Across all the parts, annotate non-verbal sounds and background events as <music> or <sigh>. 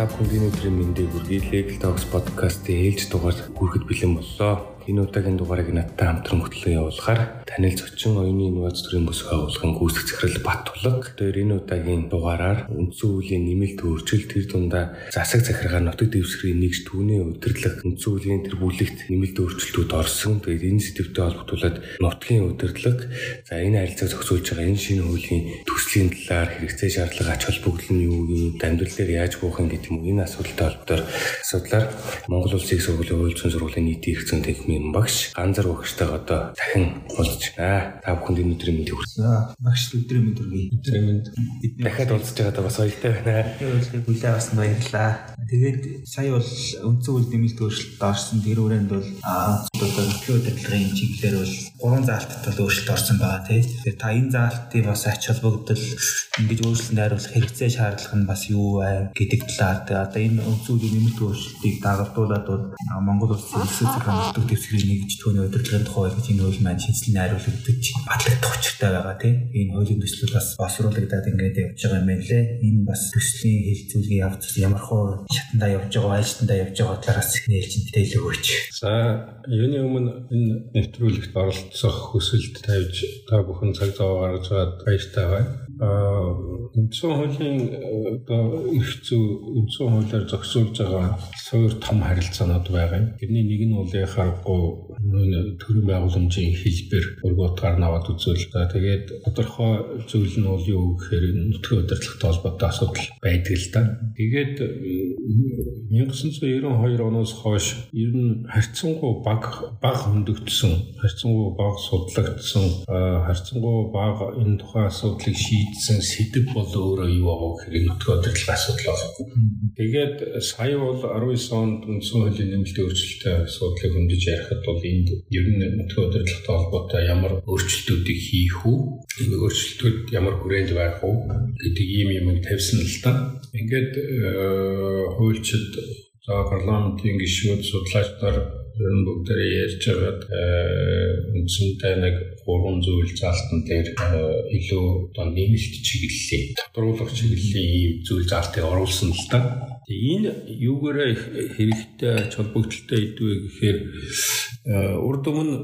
та бүхэнд өнөөдрийн мэндийг хүргэе. Legal Talks podcast-ийн ээлж дугаар хүрэхэд бэлэн боллоо. Энэ удаагийн дугаарыг надтай хамтран хөтлөн явуулахаар танил зочин оюуны инновац төрийн бүсгүй агуулгын гүйцэтгэх захирал Баттулаг тэр энэ удаагийн дугаараар үндсэн хуулийн нэмэлт өөрчлөлт тэр дундаа засаг захиргаа нутаг дэвсгэрийн нэгж түүний удирдлага үндсэн хуулийн тэр бүлэгт нэмэлт өөрчлөлтүүд орсон. Тэгээд энэ сэдвтэй холбогдуулаад нутгийн удирдлага за энэ харилцааг зохицуулж байгаа энэ шинэ хуулийн төслийн талаар хэрэгцээ шаардлага ач холбогдол нь юу юм, дамжуулал дээр яаж буух юм гэдэг юм энэ асуудалтай холбоотой асуудлаар Монгол Улсын сургуулийн хууль зүйн сургуулийн нийтийн эрх зүйн Ивэн багш ганцар багштайгаа одоо дахин уулзж байна. Та бүхэнд энэ өдрийн мэндийг хүргэе. Багш өдрийн мэнд хүргэе. Өдрийн мэнд. Дахиад уулзж байгаадаа бас баяртай байна. Хүлээ авсан баярлалаа. Тэгээд сая бол үндсэн үйл нэмэлт өөрчлөлт орсон тэр үрээнд бол аа одоо нөхцөл удирдлагын чиглэлээр бол гурван заалтад бол өөрчлөлт орсон байгаа тийм. Тэгээд та энэ заалтыг бас ач холбогдол ингэж өөрчлөлт найруулах хэрэгцээ шаардлага нь бас юу вэ гэдэг талаар тэгээд одоо энэ үндсэн үйл нэмэлт өөрчлөлтийг дагагдуулаад бол Монгол улсын эсрэг захиргааны хэсгийн нэгж түүний удирдлагын тухай гэж энэ хууль маань шинжилэн найруулагдаж батлагдах учиртай байгаа тийм энэ хуулийн төслүүд бас босруулагдаад ингээд явж байгаа юм байна лээ. Энэ бас төслийн хилцүүлгийн явц ямар хуу шатандаа явж байгаа айлтандаа явж байгаа талаараас нээлж мэдээлэл өгөөч. За юуны өмнө энэ нэвтрүүлэгт оролцох хүсэлт тавьж та бүхэн цаг зав гаргаж байгаад баяртай байна үндсэн хуулийн одоо эрх зүй үндсэн хуулиар зохицуулж байгаа суур том харилцаанууд байгаа. Тэрний нэг нь бол яхахгүй төрийн байгууламжийн хэлбэр өргөдгаар наваад за тэгээд тодорхой зүйл нь бол юу гэхээр нутгийн удирдлагатай холбоотой асуудал байдаг л да. Тэгээд 1992 оноос хойш ер нь харьцангуй баг баг хөндөгдсөн, харьцангуй баг судлагдсан, харьцангуй баг энэ тухайн асуудлыг шийдэх шийдсэн сэдв бол өөрөө юу байгаа гэхээр нутгийн удирдлага асуудал байна. Тэгээд сая бол 19 онд үндсэн хуулийн нэмэлт өөрчлөлттэй асуудлыг хөндөж ярихад бол энд ер нь нутгийн удирдлагатай холбоотой ямар өөрчлөлтүүдийг хийх үү? Энэ өөрчлөлтүүд ямар хүрээнд байх уу гэдэг ийм юм тавьсан л та. Ингээд э, хуульчид за парламентын гишүүд судлаач нар ер нь бүгдээрээ ярьж байгаад үндсэндээ нэг гурван зүйл заалтан дээр илүү одоо нэмэлт чиглэлийн тодруулах чиглэлийн ийм зүйл заалтыг оруулсан л та. Энэ юугаараа хэрэгтэй ач холбогдолтой идэвэ гэхээр урд өмнө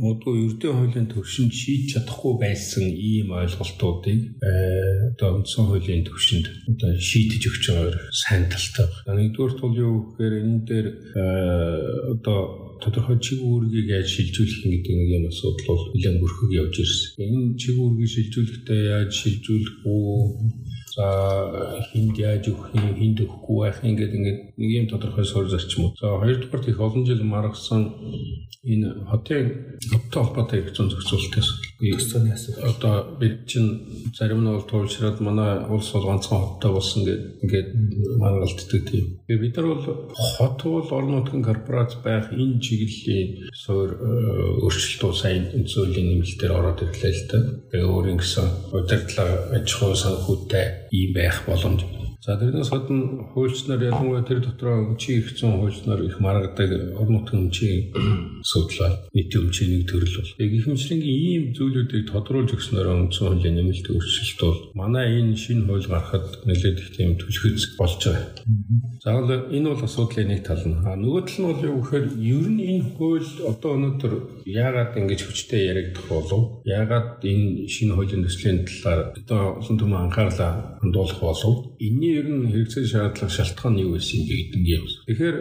модгүй ердөө хуулийн төвшөнд шийдэж чадахгүй байсан ийм ойлголтуудыг одоо үндсэн хуулийн төвшөнд одоо шийдэж өгч байгаа сайн талтай байна. Нэгдүгээр тул юу гэхээр энэ дээр одоо тодорхой чиг үүргийг яаж шилжүүлэх гэдэг нэг юм асуудал бол нэлээд бүрхэг явж ирсэн. Энэ чиг үүргийг шилжүүлэхдээ яаж шилжүүлэх үү? За хинд яаж өгөх юм, хинд өгөхгүй байх юм гэдэг ингээд нэг юм тодорхой суурь зарчмууд. За хоёрдугаар их олон жил маргасан энэ хотын хоттой холбоотой зүүн зохицуулалтаас өсцөөний асуудал. Одоо бид чинь зарим нь бол туйлшраад манай улс бол ганцхан хоттой болсон гэдэг ингээд маргалддаг тийм. Тэгээ бид нар бол хот бол орон нутгийн корпорац байх энэ чиглэлийн суур э, өөрчлөлтөө сайн зөвлөлийн нэмэлтээр ороод ирлээ л та. Тэгээ өөрийн гэсэн удирдлага аж ахуй санхүүтэй ийм байх боломж За тэрнээс гадна хуульчнаар ялангуяа тэр дотроо өмчийн их зүүн хуульчнаар их маргадаг орон нутгийн өмчийн <clears throat> асуудал нийтийн өмчийн нэг төрөл бол. Яг их хэмжлэнгийн ийм зүйлүүдийг тодруулж өгснөөр өмцөн хуулийн нэмэлт өөрчлөлт бол манай энэ шинэ хууль гарахад нэлээд их тийм түлхэц болж байгаа. За энэ бол асуудлын нэг тал нь. А нөгөө тал нь бол юу гэхээр ер нь энэ хууль одоо өнөөдөр яагаад ингэж хүчтэй яригдах болов? Яагаад энэ шинэ хуулийн төслийн талаар одоо олон түмэн анхаарлаа хандуулах болов? Энийн ер нь хэрэгцээ шаардлага шалтгаан юу байсан бэ нь юм. Тэгэхээр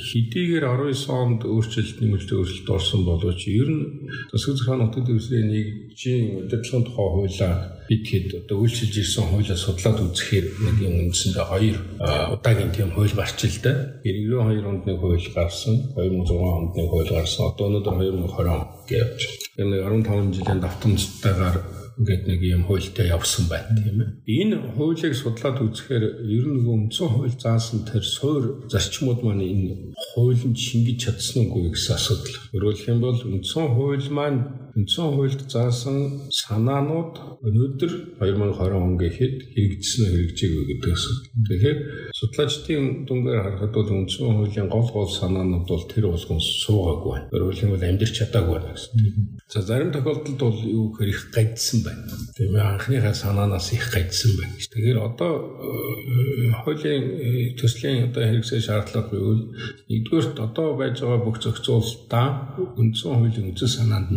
хэдийгээр 19 онд өөрчлөлт нэмэлт өөрчлөлт орсон боловч ер нь засаг захааны нутаг дэвсгэрийн нэгжийн удирдлагын тухай хуулиа бид хэд одоо үйлчилж ирсэн хуулиа судлаад үзэхээр нэг юм үндсэндээ хоёр удаагийн тийм хууль гарчлаа. 92 онд нэг хууль гарсан, 2006 онд нэг хууль гарсан. Одоо өнөөдөр 2020 он гэж. Энэ 15 жилийн давтамжтайгаар ингээд нэг юм хуультай явсан байна тийм ээ. Энэ хуулийг судлаад үзэхээр ер нь үндсэн хууль заасан тэр суур зарчмууд маань энэ хуулинд шингэж чадсан үгүй гэсэн асуудал. Өөрөөр хэлбэл үндсэн хууль маань үндсэн хуульд заасан санаанууд өнөөдөр 2020 он гэхэд хэрэгжсэн нь хэрэгжээгүй гэдэгс. Тэгэхээр судлаачдын дүнгээр харахад бол үндсэн хуулийн гол гол санаанууд бол тэр болгон суугаагүй. Өөрөөр хэлбэл амьдрч чадаагүй байна гэсэн. За зарим тохиолдолд бол юу гэхээр их гайдсан байна. Тийм ээ анхныхаа санаанаас их гайдсан байна. Тэгэхээр одоо э, хуулийн э, төслийн одоо хэрэгсэл шаардлага гэвэл нэгдүгээр одоо байж байгаа бүх зохицуулалтаа үндсэн хуулийн үндсэн санаанд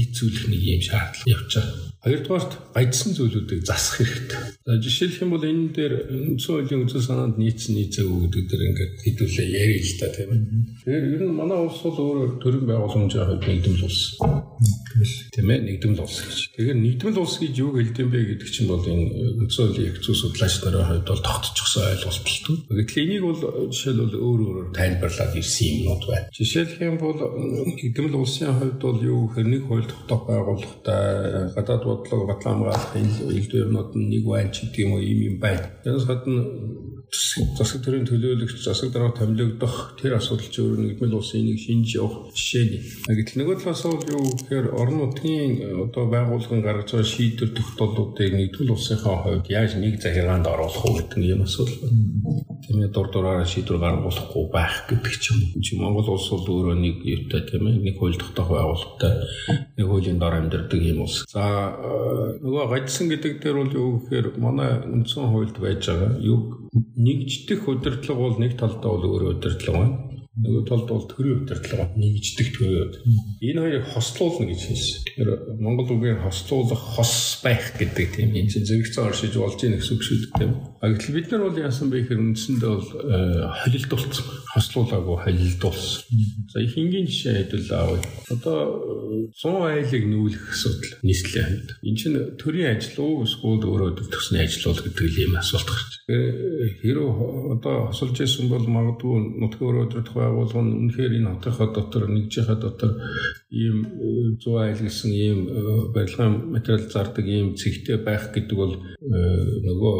нийцүүлэх нэг юм шаардлага явж байгаа. Хоёрдугаарт гайдсан зүйлүүдийг засах хэрэгтэй. За жишээлх юм бол энэ дээр үндсэн хуулийн үндсэн санаанд нийцсэн нийцээгүй гэдэг дээр ингээд хэдүүлээ ярил л та тийм ээ. Тэгэхээр ер нь манай улс бол өөр төрийн байгууламжийн хувьд нэгдмэл улс. Тийм ээ нэгдмэл улс гэж. Тэгэхээр нэгдмэл улс гэж юу хэлдэм бэ гэдэг чинь бол энэ үндсэн хуулийн их зүй судлаач нарын хувьд бол тогтчихсон ойлголт л туу. Гэтэл энийг бол жишээлбэл өөр өөрөөр тайлбарлаад ирсэн юмнууд байна. Жишээлх юм бол нэгдмэл улсын хувьд бол юу гэхээр нэг хууль тогтоох байгууллагатай гадаад бодлого батлан хамгаалахын элдв юмнууд нь нэг байна ч гэдэг юм уу юм юм байна. Тэрс гадна засаг төрийн төлөөлөгч засаг дараа томилогдох тэр асуудал ч өөр нэгдмэл улсын нэг шинж явах жишээ нь. Гэтэл нөгөө талаас бол юу гэхээр орон нутгийн одоо байгууллагын гаргаж байгаа шийдвэр тогтоолуудыг нэгдмэл улсынхаа хувьд яаж нэг захиргаанд оруулах уу гэдэг юм асуудал байна. Тийм ээ дур дураараа шийдвэр гаргуулахгүй байх гэдэг ч юм. Чи Монгол улс бол өөрөө нэг юутай тийм ээ нэг хууль тогтоох байгууллагатай нэг хуулийн дор амьдардаг юм улс. За нөгөө гажсан гэдэг дээр бол юу гэхээр манай үндсэн хуульд байж байгаа юу нэгждэх удирдлага бол нэг талдаа бол өөр удирдлага байна нөгөө талд бол төрийн удирдлага нэгждэг төрөөд энэ хоёрыг хослуулна гэж хэлсэн. Тэгэхээр Монгол үгээр хослуулах хос байх гэдэг тийм энэ чинь зэрэгцээ оршиж болж ийн гэсэн үг шүү дээ тийм. А гэтэл бид нар бол яасан бэ гэхээр үндсэндээ бол э, холилдуулсан. Хослуулаагүй холилдуулсан. За их энгийн жишээ хэдүүл аавал. Одоо 100 айлыг нүүлэх асуудал нийслэлийн хувьд. Энэ чинь төрийн ажил уу эсвэл өөрөө төгсний ажил уу гэдэг ийм асуулт гарч. Тэгэхээр хэрэг одоо хосолж исэн бол магадгүй нутгийн өөрөө өдрөх байгуулга нь үнэхээр энэ хотынхаа дотор нэгжийнхаа дотор ийм 100 э, айл гэсэн ийм э, барилгын материал зардаг ийм цэгтэй байх гэдэг бол э, нөгөө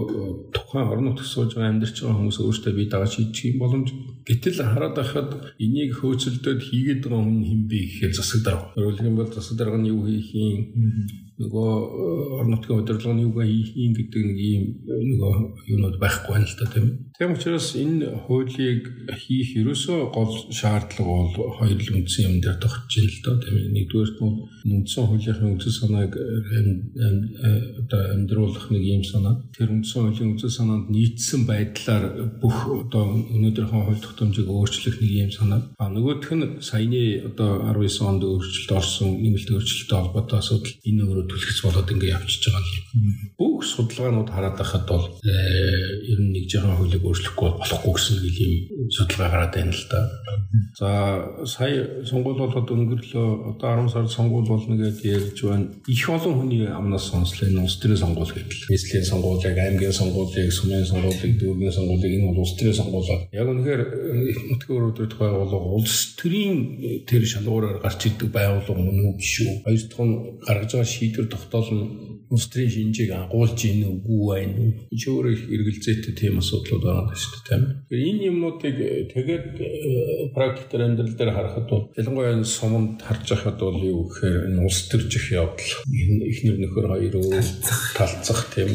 тухайн орон нутгад сууж байгаа амьдарч байгаа хүмүүс өөрсдөө бие дааж хийчих юм боломж. Гэтэл хараад байхад энийг хөөцөлдөөд хийгээд байгаа хүн хэм бэ гэхээр засаг дарга. Өөрөлдөх юм бол засаг дарга нь юу хийх юм нөгөө орон нутгийн удирдлагын юугаа хийн гэдэг нэг ийм нөгөө юунууд байхгүй байна л та тийм. Тийм учраас энэ хуулийг хийх ерөөсөө гол шаардлага бол хоёр л үндсэн юм дээр тогтж байна л да тийм. Нэгдүгээр нь үндсэн хуулийнхын үндсэн санааг одоо амьдруулах нэг ийм санаа. Тэр үндсэн хуулийн үндсэн санаанд нийцсэн байдлаар бүх одоо өнөөдрийнхөө хууль тогтоомжийг өөрчлөх нэг ийм санаа. А нөгөөх нь саяны одоо 19 онд өөрчлөлт орсон нэмэлт өөрчлөлттэй холбоотой асуудал энэ өөрөө түлхэж болоод ингэ явчихж байгаа юм. Бүх судалгаанууд хараад байхад бол э, ер нь нэг жоохон хуулийг өөрчлөхгүй болохгүй гэсэн нэг юм судалгаа гараад байна л да. За сая сонгуул болоод өнгөрлөө одоо 10 сард сонгуул болно гэдээ ярьж байна. Их олон хүний амнаас сонслоо энэ улс төрийн сонгуул гэдэг. Нийслэлийн сонгуулийг, аймгийн сонгуулийг, сумын сонгуулийг, дүүргийн сонгуулийг энэ бол улс төрийн сонгуулаа. Яг үнэхээр их нутгийн өрөөдөд байгууллага улс төрийн тэр шалгуураар гарч идэг байгууллага мөн үү биш үү? Хоёр дахь нь гаргаж байгаа шийдвэр тогтоол нь улс төрийн шинжийг агуулж ийн үгүй байна уу? Энд өөрөө их эргэлзээтэй тийм асуудлууд байгаа шүү дээ, тийм. Тэгэхээр энэ юмнуудыг тэгээд э, практикээр амьдрал дээр харахад бол ялангуяа энэ суманд харж байхад бол юу гэхээр энэ улс төржих явдал энэ ихнэр нөхөр хоёроо талцах тийм.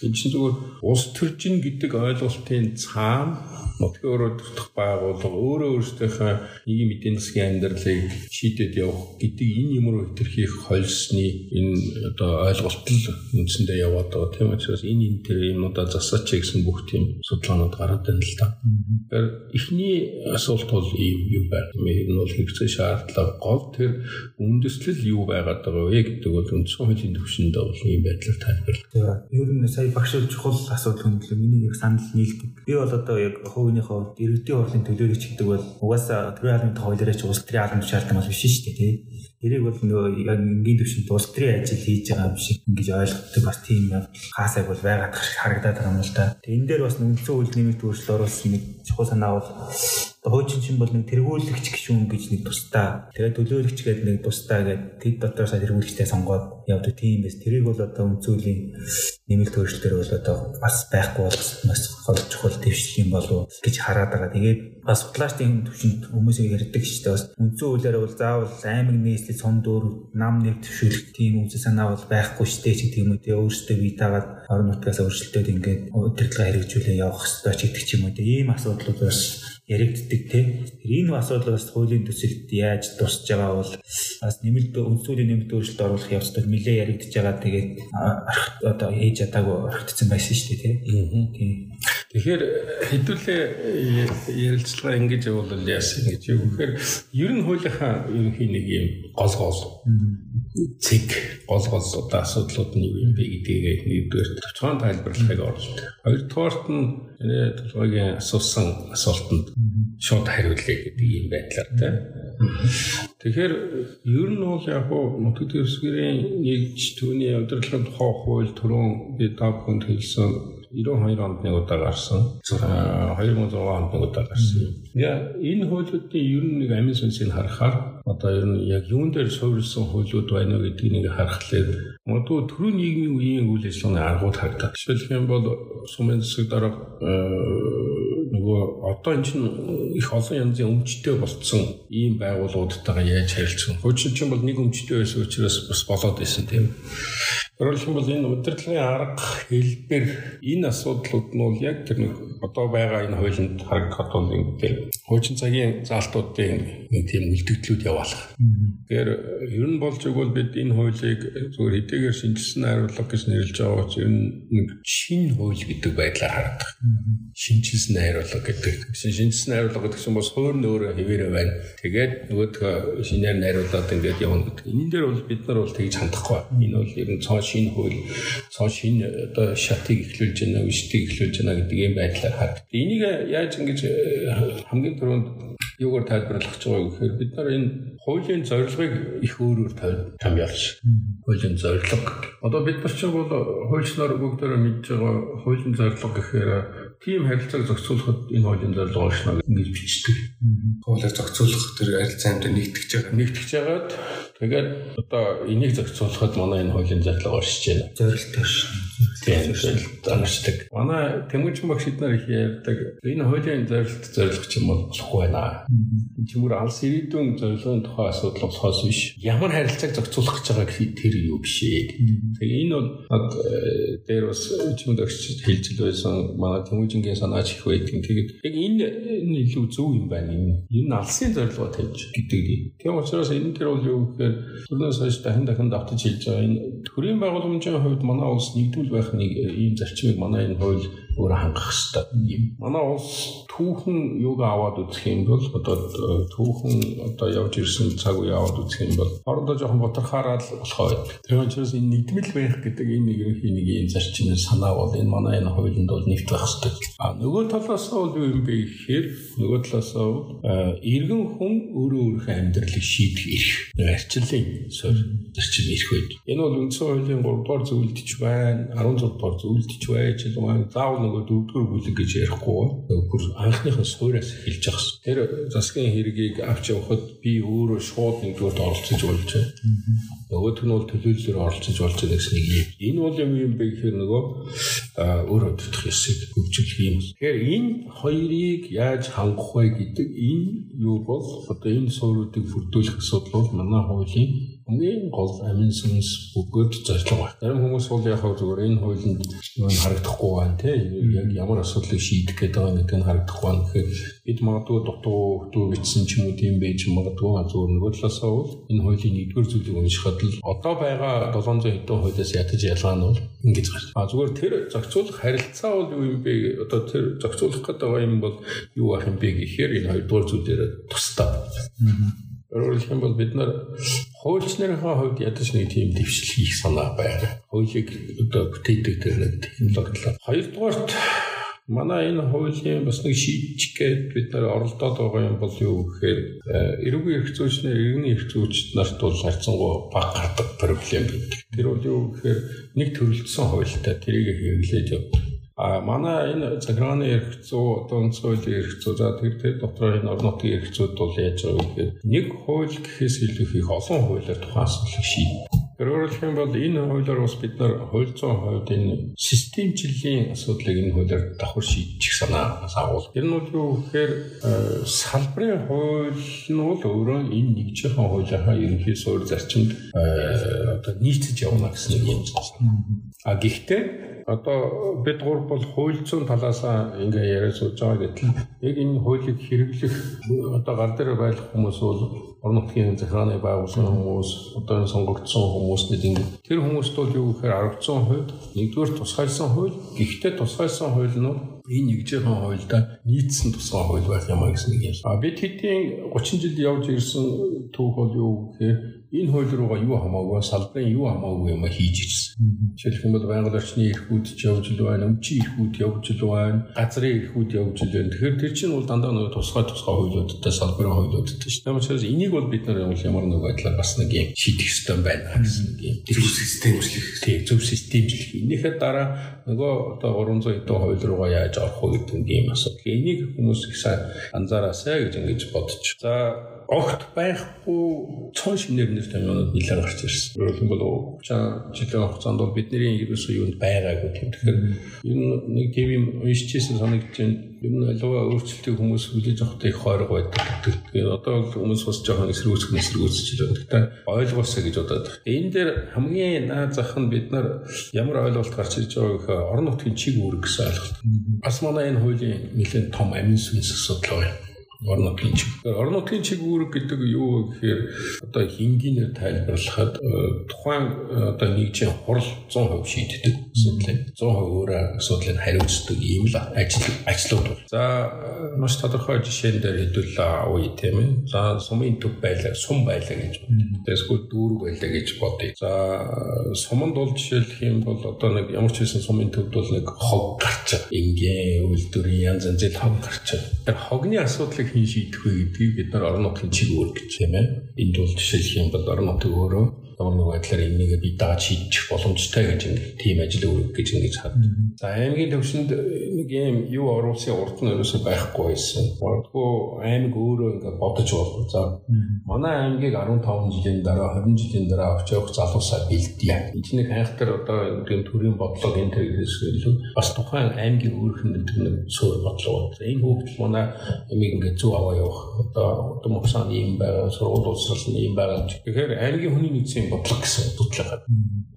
Энэ чинь зүгээр улс төржин гэдэг ойлголтын цаана нутгийн өрөөдөх байгууллага өөрөө өөрсдийнхөө нийгмийн эдийн засгийн амьдралыг шийдэд явах гэдэг энэ юмруу хэтэрхийх хольсны энэ одоо ойлголт л үндсэндээ яваад байгаа тийм учраас энэ энэ тэр юмудаа засаач гэсэн бүх тийм судалгаанууд гараад байна л та. Тэгэхээр эхний асуулт бол юм байна. Энэ бол хэрэгцээ шаардлага гол тэр үндэслэл юу байгаад байгаа вэ гэдэг бол үндсэн хуулийн төвшөндөө бол ийм байдлаар тайлбарлав. Ер нь сая багш чухал асуудал хөндлөө миний яг санал нийлдэг. Би бол одоо яг хувийнхоо иргэдийн хурлын төлөөлөгч гэдэг бол угаасаа төрийн албаны хуулиараа ч улс төрийн албан тушаалтай бол биш шүү дээ тий. Тэрийг бол нөгөө яг энгийн төвшөнд улс төрийн ажил хийж байгаа юм шиг ингэж ойлгохдаг бас тийм хаасайг бол байгаад харагдаад байгаа юм л да. Тэгээ энэ дээр бас үндсэн үйл нэмэлт өөрчлөлт оруулсан нэг чухал санаа бол хуучин чинь бол нэг тэргүүлэгч гişүүн гэж нэг тусдаа тэгээд төлөөлөгч гэдэг нэг тусдаа гэдэг тэд дотроос тэргүүлэгчтэй сонгоод явдаг тийм байс. Тэрийг бол одоо үнцүүлийн нэмэлт өөрчлөлтөр бол одоо бас байхгүй бол бас гол чухал дэвшлэх юм болов гэж хараад байгаа. Тэгээд бас судлаачдын төвшөнд хүмүүсийг ярьдаг шүү дээ. Бас үндсэн хуулиар бол заавал аймаг нийслэл цом дөөр нам нэг төвшүүлэх тийм үндсэн санаа бол байхгүй дээ ч гэдэг юм уу. Тэгээ өөрсдөө бий дагаад орон нутгаас өөрчлөлтөд ингээд удирдлага хэрэгжүүлээ явах хэрэгтэй ч гэдэг ч юм уу. Ийм асуудлууд бас яригддаг тийм. Тэр энэ асуудал бас хуулийн төсөлд яаж тусч байгаа бол бас нэмэлт үндсүүлийн нэмэлт өөрчлөлт оруулах явцад нэлээд яригдж байгаа. Тэгээд одоо ээж ядаагүй орхигдсан байсан шүү дээ тийм. Тэгэхээр хэдүүлээ ярилцлага ингэж явуулвал яасан гэж. Тэгэхээр ер нь хуулийнхаа ерөнхий нэг юм гол гол цэг гол гол одоо асуудлууд нь юу юм бэ гэдгийг нэгдүгээр төвчхон тайлбарлахыг орж. Хоёрдугаарт нь энэ толгойн асуусан асуултанд шууд хариулъя гэдэг юм байдлаар тийм. Тэгэхээр ер нь бол яг гоо нутаг дэвсгэрийн нэгж түүний удирдлагын тухай хууль түрүүн би та бүхэнд хэлсэн 92 онд нэг удаа гарсан. 2006 онд нэг удаа гарсан. Яа энэ хуулиудын ер нь нэг амин сүнсийг харахаар одоо ер нь яг юун дээр суурилсан хуулиуд байна вэ гэдгийг нэг харахад Модуу төрийн нийгмийн үеийн үйл ажиллагааны аргууд харагдаад. Жишээлх юм бол сумын засаг дарга нөгөө одоо энэ чинь их олон янзын өмчтэй болцсон ийм байгууллагуудтайгаа яаж харилцах вэ? Хуучин чинь бол нэг өмчтэй байсан учраас бас болоод байсан тийм. Өөрөлдөх бол энэ удирдлагын арга хэлбэр энэ асуудлууд нь бол яг тэр нэг одоо байгаа энэ хуулинд харагдах бол ингээд хуучин цагийн заалтуудын нэг тийм үлдэгдлүүд яваалах. Тэгэхээр ер нь болж игэл бид энэ хуулийг зөвхөн хэдийгээр шинжилсэн найруулга гэж нэрлэж байгаа ч ер нь нэг шинэ хууль гэдэг байдлаар харагдах. Шинжилсэн найруулга гэдэг. Шинжилсэн найруулга гэдэг чинь бас хуур нөөрэ хэвээрээ байна. Тэгээд нөгөөдгөө шинээр найруулад ингээд явна гэдэг. Энэ дээр бол бид нар бол тэгж хандахгүй. Энэ бол ер нь цоо шинэ хууль, цоо шинэ одоо шатыг эхлүүлж байна, виштийг эхлүүлж байна гэдэг юм байдлаар харагд. Энийг яаж ингэж э, хамгийн түрүүнд юугаар тайлбарлах гэж байгаа гэхээр бид нар энэ хуулийн зорилгыг их өөрөөр томьёолж. Хуулийн зорилго. Одоо бид нар чинь бол хуульчнаар бүгдээрээ мэдж байгаа хуулийн зорилго гэхээр тийм харилцааг зохицуулахад энэ хуулийн зорилго оошно гэж бичдэг. Хуулиар зохицуулах тэр харилцаа амьд нэгтгэж байгаа. Нэгтгэж байгаад тэгээд одоо энийг зохицуулахад манай энэ хуулийн зорилго оршиж байна. Зорилт оршиж Тийм заншдаг. Манай Тэмүүжин багш эднэр их ярьдаг. Энэ хуулийн зорилт зорилго ч юм бол болохгүй байна. Тэмүүр алс ирээдүйн зорилгын тухай асуудал болохоос биш. Ямар харилцааг зохицуулах гэж байгаа тэр юу биш ээ. Тэгээ энэ бол над э, дээр бас Тэмүүр багш хэлж л байсан. Манай Тэмүүжингийн санаач их байдаг. Тэгээд яг энэ илүү зөв юм байна. Энэ алсын зорилгоо тавьж гэдэг. Тийм учраас энэ төр бол юу гэхээр түрүүнээс хойш дахин дахин давтаж хэлж байгаа. Энэ төрийн байгууламжийн хувьд манай улс нэгдүүл байх нэг ийм зарчмыг манай энэ хууль өөрөө хангах хэрэгтэй юм. Манай улс түүхэн юуг аваад үзэх юм бол одоо түүхэн одоо явж ирсэн цаг үе аваад үзэх юм бол орондоо жоохон боторхаараа л болохоо байдаг. Тэгэхээр учраас энэ нэгдмэл байх гэдэг энэ нэг ерөнхий нэг ийм зарчмын санаа бол энэ манай энэ хуулинд бол нэгт байх хэрэгтэй. А нөгөө талаас нь бол юу юм бэ гэхээр нөгөө талаас нь иргэн хүн өөрөө өөрийнхөө амьдралыг шийдэх эрх. Арчлалын суурь зарчим эрх байд. Энэ бол үндсэн хуулийн 3 дугаар зөвлөлдөж байна. 16 дугаар зөвлөлдөж байж байгаа. Заавал нөгөө 4 дугаар бүлэг гэж ярихгүй. Бүр анхныхын суураас эхэлж байгаа ш. Тэр засгийн хэргийг авч явахад би өөрөө шууд нэгдүгээр оролцож болж байна. Нөгөөх нь бол төлөөллөөр оролцож болж байгаа гэсэн нэг юм. Энэ бол юм юм бэ гэхээр нөгөө өөрөө төдөх хэсэг хөгжих юм. Тэгэхээр энэ хоёрыг яаж хангах вэ гэдэг энэ юу бол одоо энэ суурьуудыг бүрдүүлэх асуудал бол манай хуулийн хамгийн гол амин сүнс бүгд зорилго байна. Зарим хүмүүс бол яг зүгээр энэ хуулинд юу харагдахгүй байна те яг ямар асуудлыг шийдэх гэдэг байгаа нэг нь харагдахгүй байна гэхээр бид магадгүй дутуу хөтөө бичсэн ч юм уу тийм байж магадгүй зүгээр нөгөө талаас нь бол энэ хуулийн нэгдүгээр зүйлийг уншихад л одоо байгаа 700 хэдэн хуулиас ятаж ялгаа нь бол ингэж гарч. А зүгээр тэр зохицуулах харилцаа бол юу юм бэ? Одоо тэр зохицуулах гэдэг юм бол юу байх юм бэ гэхээр энэ хоёрдугаар зүйлээр тусдаа. Өөрөөр хэлбэл бид нар хуульчнэрийн хувьд ядаж нэг тийм дэвшил хийх санаа байна. Хуулийг одоо бүтээдэг тэр нэг технологи. Хоёрдугаарт манай энэ хуулийн бас нэг шийдчих гээд бид нар оролдоод байгаа юм бол юу гэхээр э, эрүүгийн эрх зүйчнэр иргэний эрх зүйчд нарт бол харьцангуй баг гардаг проблем байдаг. Тэр бол юу гэхээр нэг төрөлдсөн хуультай тэрийг хэрэглээд явдаг А манай энэ захиргааны онцгой хуулийн эрх зүй, за тэр тэр дотор энэ орон нутгийн зүйд бол яаж байгаа вэ гэхээр нэг хууль гэхээс илүү их олон хуулиар тухайн асуудлыг шийднэ. Өөрөөр хэлэх юм бол энэ хуулиар бас бид нар хууль зүйн хувьд энэ системчлэлийн асуудлыг энэ хуулиар давхар шийдчих санаа агуул. Тэр нь юу гэхээр э, салбарын хууль нь бол өөрөө энэ нэг чихэн хуулийнхаа ерөнхий суурь зарчимд э, одоо нийцэж явна гэсэн юм байна. А гэхдээ одоо бид гур бол хууль зүйн талаас ингээ яриад сууж байгаа гэтэл яг энэ хуулийг хэрэглэх одоо гар дээр байх хүмүүс бол орон нутгийн захиргааны байгууллагын хүмүүс одоо сонгогдсон хүмүүстнүүд ингээ тэр хүмүүст бол юу гэхээр 10% нэгдүгээр тусгайлсан хууль гэхдээ тусгайлсан хууль нь энэ нэгжийн хуульда нийцсэн тусгай хууль байх юм а гэсэн нэг юм. А бид хэдийн 30 жил явж ирсэн түүх бол юу гэхээр энэ хууль руугаа юу хамаагүй салбарын юу хамаагүй юм хийж ирсэн. Жишээлх юм бол байгаль орчны эрхүүд явж л байна, өмчийн эрхүүд явж л байна, газрын эрхүүд явж л байна. Тэгэхээр тэр чинь бол дандаа нэг тусгай тусгай хуулиудтай салбарын хуулиудтай шүү дээ. Учраас энийг бол бид нар ямар нэг байдлаар бас нэг юм шийдэх ёстой байна гэсэн нэг юм. Зөв системчлэх. Тийм, зөв системчлэх. Энийхээ дараа нөгөө одоо 300 хэдэн хууль руугаа яаж орох вэ гэдэг юм асуудал. Энийг хүмүүс их сайн анзаараасай гэж ингэж бодчих. За огт байхгүй цон шинээр нэр томьёонууд нэлээд гарч ирсэн. Өөрөөр хэлбэл 30 жилийн хугацаанд бол бидний ерөөсөө юунд байгаагүй тийм. Тэгэхээр энэ нэг тийм юм уншижсэн санагдаж байна. Ер нь аливаа өөрчлөлтийг хүмүүс хүлээж авахтай их хойрог байдаг. Тэгээд одоо бол хүмүүс бас жоохон эсрүүцэх эсрүүцэж байна. Гэхдээ ойлгоосаа гэж бодоод. Энэ дээр хамгийн наад зах нь бид нар ямар ойлголт гарч ирж байгааг орон нутгийн чиг үүрэг гэсэн ойлголт. Бас манай энэ хуулийн нэлээд том амин сүнс асуудал байна орон нутгийн чиг. Орон нутгийн чиг үүрэг гэдэг юу гэхээр одоо хингийнээр тайлбарлахад э, тухайн э, одоо нэгжийн хурал 100% шийддэг асуудлыг 100% өөрөө асуудлыг хариуцдаг ийм л ажил ажлууд байна. За э, маш тодорхой жишээн дээр хэдүүл авъя тийм ээ. За сумын төв байлаа, сум байлаа гэж бодъё. Тэсгүй дүүрэг байлаа гэж бодъё. За суманд бол жишээлх юм бол одоо нэг ямар ч хэсэн сумын төвд бол нэг хог гарч байгаа. Ингийн үйлдвэрийн янз янзын хог гарч байгаа. Тэр хогны асуудлыг хэн шийдэх вэ гэдгийг бид нар орон нутгийн чиг үүрэг гэж тийм ээ. Энд бол жишээлх юм бол орон нутаг өөрөө ямар нэг байдлаар энийг бие дааж шийдчих боломжтой гэж ингэ тийм ажил үүрэг гэж ингэж хад. За аймгийн төвшөнд нэг юм юу оруулсан урд нь ерөөсөй байхгүй байсан. Магадгүй аймаг өөрөө ингэ бодож болно. За манай аймгийг 15 жилийн дараа 20 жилийн дараа очиох залуусаа бэлдээ. Энд нэг хайхтар одоо тийм төрийн бодлого энэ төр гэсэн илүү бас тухайн аймгийн өөрхөн гэдэг нэг суур бодлого. Энэ хүүхдэл манай ямиг ингэ зүг аваа явах. Одоо удам уцааны юм байгаа, сургууль улсрал юм байгаа. Тэгэхээр аймгийн хүний нэгэн бодлого гэсэн бодлого.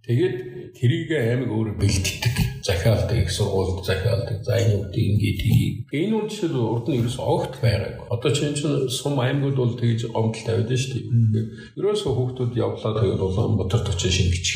Тэгээд тэрийг аймаг өөрөө бэлддэг. Захиалдаг, их сургуульд захиалдаг. За энэ үгтэй ингээд тгий. Энэ үл жишээ урд нь ерөөс огт байгааг. Одоо чинь чинь сум аймагуд бол тэгж гомдол тавиад шүү дээ. Ерөөсөө хүүхдүүд явлаа тэгээд улаан ботор очиж шингэж.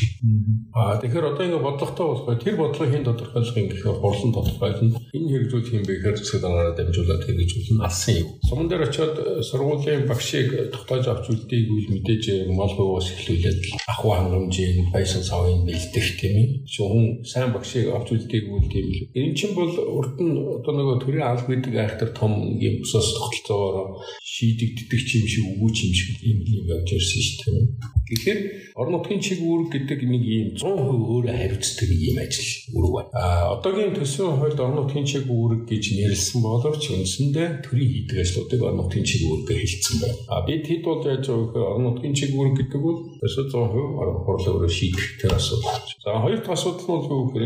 Аа тэгэхээр одоо ингээд бодлоготой болохгүй тэр бодлогын тодорхойлох юм гэхээр хурлан тодорхойлно. Энэ хэрэгжүүлэх юм бэ гэхээр зөв дараараа дамжуулаад хэрэгжүүлнэ. Алсан юм. Суман дээр очиод сургуулийн багшийг тогтоож авч үлдээг үл мэдээж мал хувиас эхлүүлээд ахуй хангамжийн байшин савын бэлдэх тийм ээ. Шүүн сайн багшийг авч үлдээг үл тийм л. Энэ чинь бол урд нь одоо нөгөө төрийн алба гэдэг айхтар том юм бусаас тогтолцоогоор шийдэгддэг юм шиг өгөөч юм шиг юм юм явж ирсэн шүү дээ. Тэгэхээр орон нутгийн чиг үүрэг гэдэг нэг ийм 100% өөрөө хариуцдаг ийм ажил үүрэг байна. А одоогийн төсвийн хуульд орон нутгийн чиг үүрэг гэж нэрлсэн боловч үндсэндээ төрийн хийдэг ажлуудыг орон нутгийн чиг үүргээр хэлсэн байна. А бид хэд бол яаж байгаа гэхээр орон нутгийн чиг үүрэг гэдэг бол ерөөсөө 100% орон хурлын өөрөө шийдэх тэр асуудал. За хоёр дахь асуудал нь юу гэхээр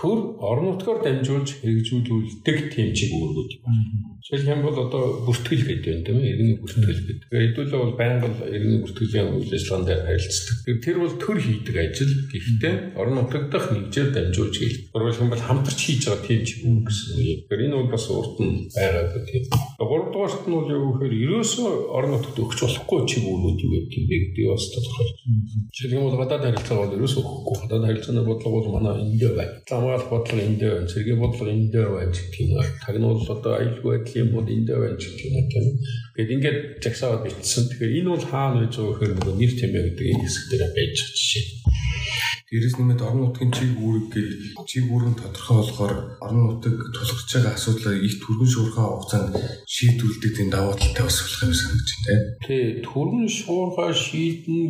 төр орон нутгаар дамжуулж хэрэгжүүлүүлдэг тийм чиг үүргүүд байна. Жишээлх юм бол одоо бүртгэл гэдэг байна тийм ээ. Иргэний бүртгэл гэдэг. Хэдүүлээ бол байнга иргэний бүртгэлийн үйл ажиллагаанд харилцдаг. Тэр бол төр хийдэг ажил. Гэхдээ орон нутаг дахь нэгжээр дамжуулж хийх. Өөрөөр хэлбэл хамтарч хийж байгаа тийм ч юм гэсэн үг. Тэгэхээр энэ бол бас урд нь байгаа гэдэг. Гуравдугаарт нь бол юу гэхээр ерөөсөө орон нутагт өгч болохгүй чиг үүрүүд юу гэдэг юм гэдэг бас тодорхой. Жишээлх юм бол гадаад харилцаа бол ерөөсөө өгөхгүй. Гадаад харилцааны бодлого бол манай энд байна. Замгаалах бодлого энд байна. Цэргийн бодлого энд байна гэдэг юм. Тагнуул одоо аюулгүй байдлын бол энд байна гэх юм тийм. Гэт ингээд жагсаад бичсэн. Тэгэхээр энэ бол хаана байж байгаа гэхээр нөгөө нэр тэмээ гэдэг энэ хэсэг дээр байж байгаа жишээ. Дээрээс нэмээд орон нутгийн чиг үүрэг чиг үүрэг тодорхой болохоор орон нутаг тулгарч байгаа асуудлыг их түргэн шуурхай хугацаанд шийдвэрлэдэг тийм даваа талтай бас болох юм санагдаж байна. Тий, түргэн шуурхай шийдэн